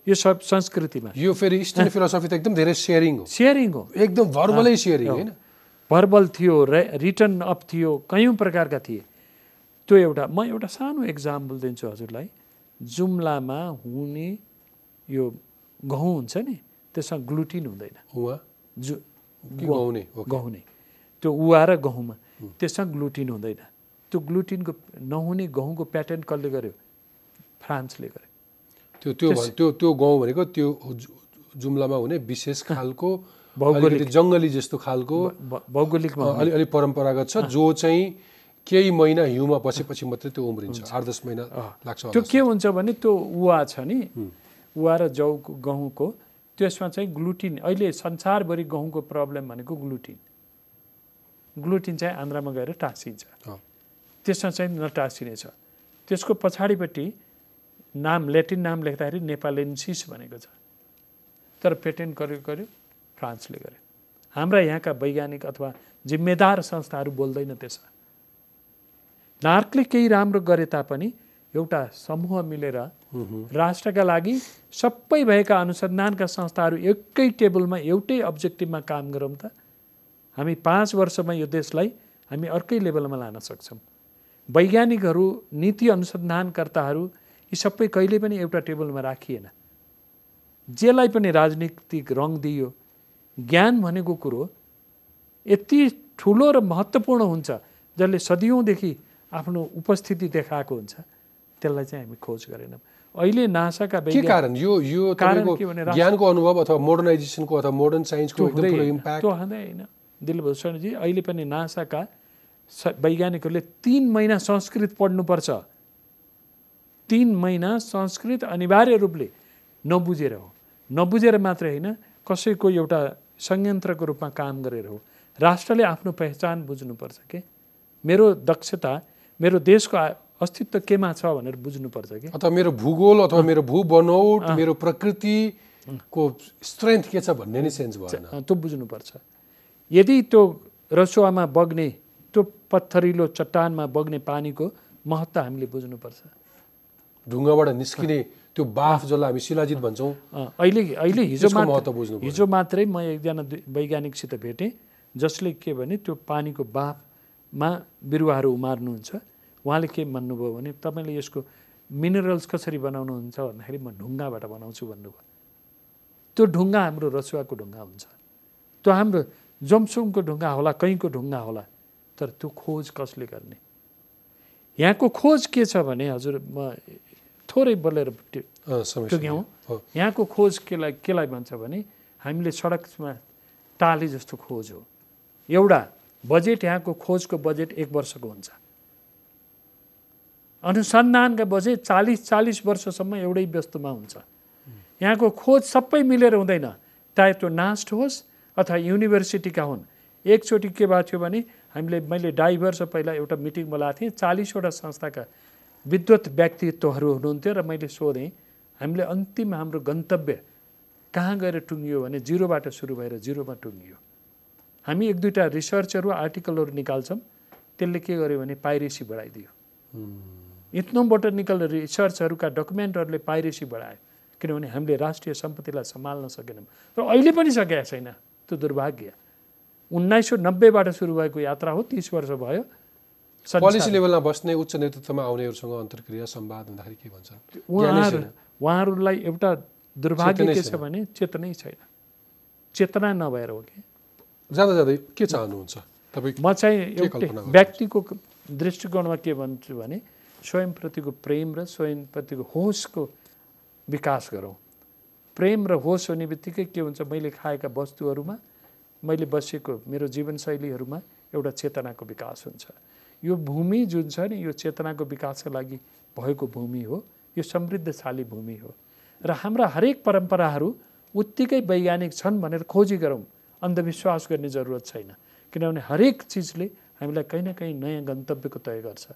यो सब संस्कृतिमा। यो फेरि इस्टर्न फिलोसफी त एकदम धेरै सेयरिङ हो। सेयरिङ हो। एकदम भर्बलै सेयरिङ होइन। भर्बल थियो रे रिटर्न अप थियो कयौँ प्रकारका थिए। त्यो एउटा म एउटा सानो इक्जाम्पल दिन्छु हजुरलाई। जुम्लामा हुने यो गहुँ हुन्छ नि त्यसमा ग्लुटिन हुँदैन। जु गहुँ नै त्यो उवा र गहुँमा त्यसमा ग्लुटिन हुँदैन। त्यो ग्लुटिनको नहुने गहुँको प्याटर्न कसले गर्यो? फ्रान्सले गर्यो। त्यो त्यो त्यो त्यो गाउँ भनेको त्यो जु- जुम्लामा हुने विशेष खालको भौगोलिक। जङ्गली जस्तो खालको भ- भौगोलिकमा अ, अलि अलि परम्परागत छ जो चाहिँ केही महिना हिउँमा बसेपछि मात्रै त्यो उम्रिन्छ आठ दस महिना लाग्छ त्यो। के हुन्छ भने त्यो उवा छ नि उवा र जौको गहुँको त्यसमा चाहिँ ग्लुटिन अहिले संसारभरि गहुँको प्रब्लम भनेको ग्लुटिन। ग्लुटिन चाहिँ आन्द्रामा गएर टाँसिन्छ। त्यसमा चाहिँ नटाँसिने छ त्यसको पछाडिपट्टि नाम ल्याटिन नाम लेख्दाखेरि नेपालेन्सिस भनेको छ। तर पेटेन्ट गर्यो गर्यो फ्रान्सले गर्यो। हाम्रा यहाँका वैज्ञानिक अथवा जिम्मेदार संस्थाहरू बोल्दैन त्यसमा। नार्कले केही राम्रो गरे तापनि एउटा समूह मिलेर राष्ट्रका लागि सबै भएका अनुसन्धानका संस्थाहरू एकै टेबलमा एउटै अब्जेक्टिभमा काम गरौँ त। हामी पाँच वर्षमा यो देशलाई हामी अर्कै लेभलमा लान सक्छौँ। वैज्ञानिकहरू नीति अनुसन्धानकर्ताहरू यी सबै कहिले पनि एउटा टेबलमा राखिएन। जेलाई पनि राजनीतिक रङ दियो ज्ञान भनेको कुरो यति ठुलो र महत्त्वपूर्ण हुन्छ जसले सदियौँदेखि आफ्नो उपस्थिति देखाएको हुन्छ। त्यसलाई चाहिँ हामी खोज गरेनौँ। अहिले नासाका के कारण? यो यो कारण ज्ञानको अनुभव अथवा मोडर्नाइजेसनको अथवा मोडर्न साइन्सको त्यो दिलभूषणजी अहिले पनि नासाका वैज्ञानिकहरूले तिन महिना संस्कृत पढ्नुपर्छ। तिन महिना संस्कृत अनिवार्य रूपले नबुझेर हो। नबुझेर मात्रै होइन कसैको एउटा संयन्त्रको रूपमा काम गरेर हो। राष्ट्रले आफ्नो पहिचान बुझ्नुपर्छ के? मेरो दक्षता मेरो देशको अस्तित्व केमा छ भनेर बुझ्नुपर्छ कि? अथवा मेरो भूगोल अथवा मेरो भू बनौट मेरो प्रकृतिको स्ट्रेन्थ के छ भन्ने नै सेन्स भएन। त्यो बुझ्नुपर्छ। यदि त्यो रसुवामा बग्ने त्यो पत्थरिलो चट्टानमा बग्ने पानीको महत्त्व हामीले बुझ्नुपर्छ। ढुङ्गाबाट निस्किने त्यो बाफ जसलाई हामी शिलाजित भन्छौँ अहिले अहिले हिजो महत्त्व बुझ्नु। हिजो मात्रै म एकजना वैज्ञानिकसित भेटेँ जसले के भने त्यो पानीको बाफमा बिरुवाहरू उमार्नुहुन्छ। उहाँले के भन्नुभयो भने तपाईँले यसको मिनरल्स कसरी बनाउनुहुन्छ? भन्दाखेरि म ढुङ्गाबाट बनाउँछु भन्नुभयो। त्यो ढुङ्गा हाम्रो रसुवाको ढुङ्गा हुन्छ। त्यो हाम्रो जमसुङको ढुङ्गा होला कहीँको ढुङ्गा होला तर त्यो खोज कसले गर्ने? यहाँको खोज के छ भने हजुर म थोरै बोलेर हो। यहाँको खोज केलाई केलाई भन्छ भने हामीले सडकमा टाले जस्तो खोज हो। एउटा बजेट यहाँको खोजको बजेट एक वर्षको हुन्छ। अनुसन्धानका बजेट चालिस चालिस वर्षसम्म एउटै व्यस्तमा हुन्छ। यहाँको खोज सबै मिलेर हुँदैन। चाहे त्यो नास्ट होस् अथवा युनिभर्सिटीका हुन्। एकचोटि के भएको थियो भने हामीले मैले ढाई वर्ष पहिला एउटा मिटिङ बोलाएको थिएँ। चालिसवटा संस्थाका विद्वत व्यक्तित्वहरू हुनुहुन्थ्यो र मैले सोधेँ हामीले अन्तिम हाम्रो गन्तव्य कहाँ गएर टुङ्गियो भने जिरोबाट सुरु भएर जिरोमा टुङ्गियो? हामी एक दुईवटा रिसर्चहरू आर्टिकलहरू निकाल्छौँ। त्यसले के गर्यो भने पाइरेसी बढाइदियो। इथनो बोटनिकल रिसर्चहरूका डकुमेन्टहरूले पाइरेसी बढायो किनभने हामीले राष्ट्रिय सम्पत्तिलाई सम्हाल्न सकेनौँ। र अहिले पनि सकेका छैन। त्यो दुर्भाग्य। उन्नाइस सौ नब्बेबाट सुरु भएको यात्रा हो तिस वर्ष भयो। पोलिसी लेभलमा बस्ने उच्च नेतृत्वमा आउनेहरूसँग अन्तर्क्रिया संवाद भन्दाखेरि के भन्छन् उहाँहरू। उहाँहरूलाई एउटा दुर्भाग्य के छ। भने चेतनै छैन चेतना नभएर हो कि जाँदा जाँदै के चाहनुहुन्छ तपाईँ म चाहिँ एउटै? व्यक्तिको दृष्टिकोणमा के भन्छु भने स्वयंप्रतिको प्रेम र स्वयंप्रतिको होसको विकास गरौँ प्रेम र होस हुने बित्तिकै के हुन्छ मैले खाएका वस्तुहरूमा मैले बसेको मेरो जीवनशैलीहरूमा एउटा चेतनाको विकास हुन्छ यो भूमि जुन छ नि यो चेतनाको विकासका लागि भएको भूमि हो यो समृद्धशाली भूमि हो। र हाम्रा हरेक परम्पराहरू उत्तिकै वैज्ञानिक छन् भनेर खोजी गरौँ। अन्धविश्वास गर्ने जरुरत छैन। किनभने हरेक चिजले हामीलाई कहीँ न कहीँ नयाँ गन्तव्यको तय गर्छ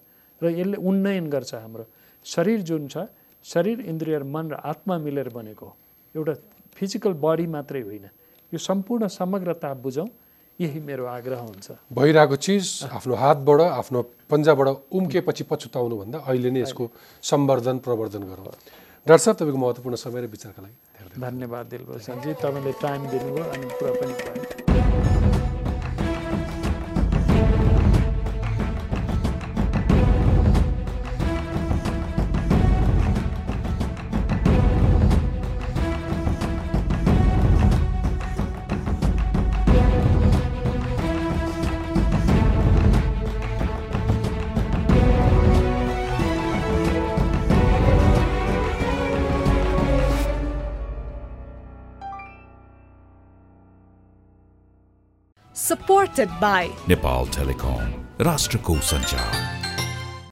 र यसले उन्नयन गर्छ हाम्रो। शरीर जुन छ शरीर इन्द्रिय मन र आत्मा मिलेर बनेको एउटा फिजिकल बडी मात्रै होइन। यो सम्पूर्ण समग्रता बुझौँ यही मेरो आग्रह हुन्छ। भइरहेको चिज आफ्नो हातबाट आफ्नो पन्जाबाट उम्केपछि पछुताउनुभन्दा अहिले नै यसको सम्वर्धन प्रवर्धन गरौँ। डाक्टर साहब तपाईँको महत्त्वपूर्ण समय र विचारका लागि धन्यवाद। दिलभूषणजी तपाईँले टाइम दिनुभयो अनि कुरा पनि supported by Nepal Telecom, राष्ट्रको संचार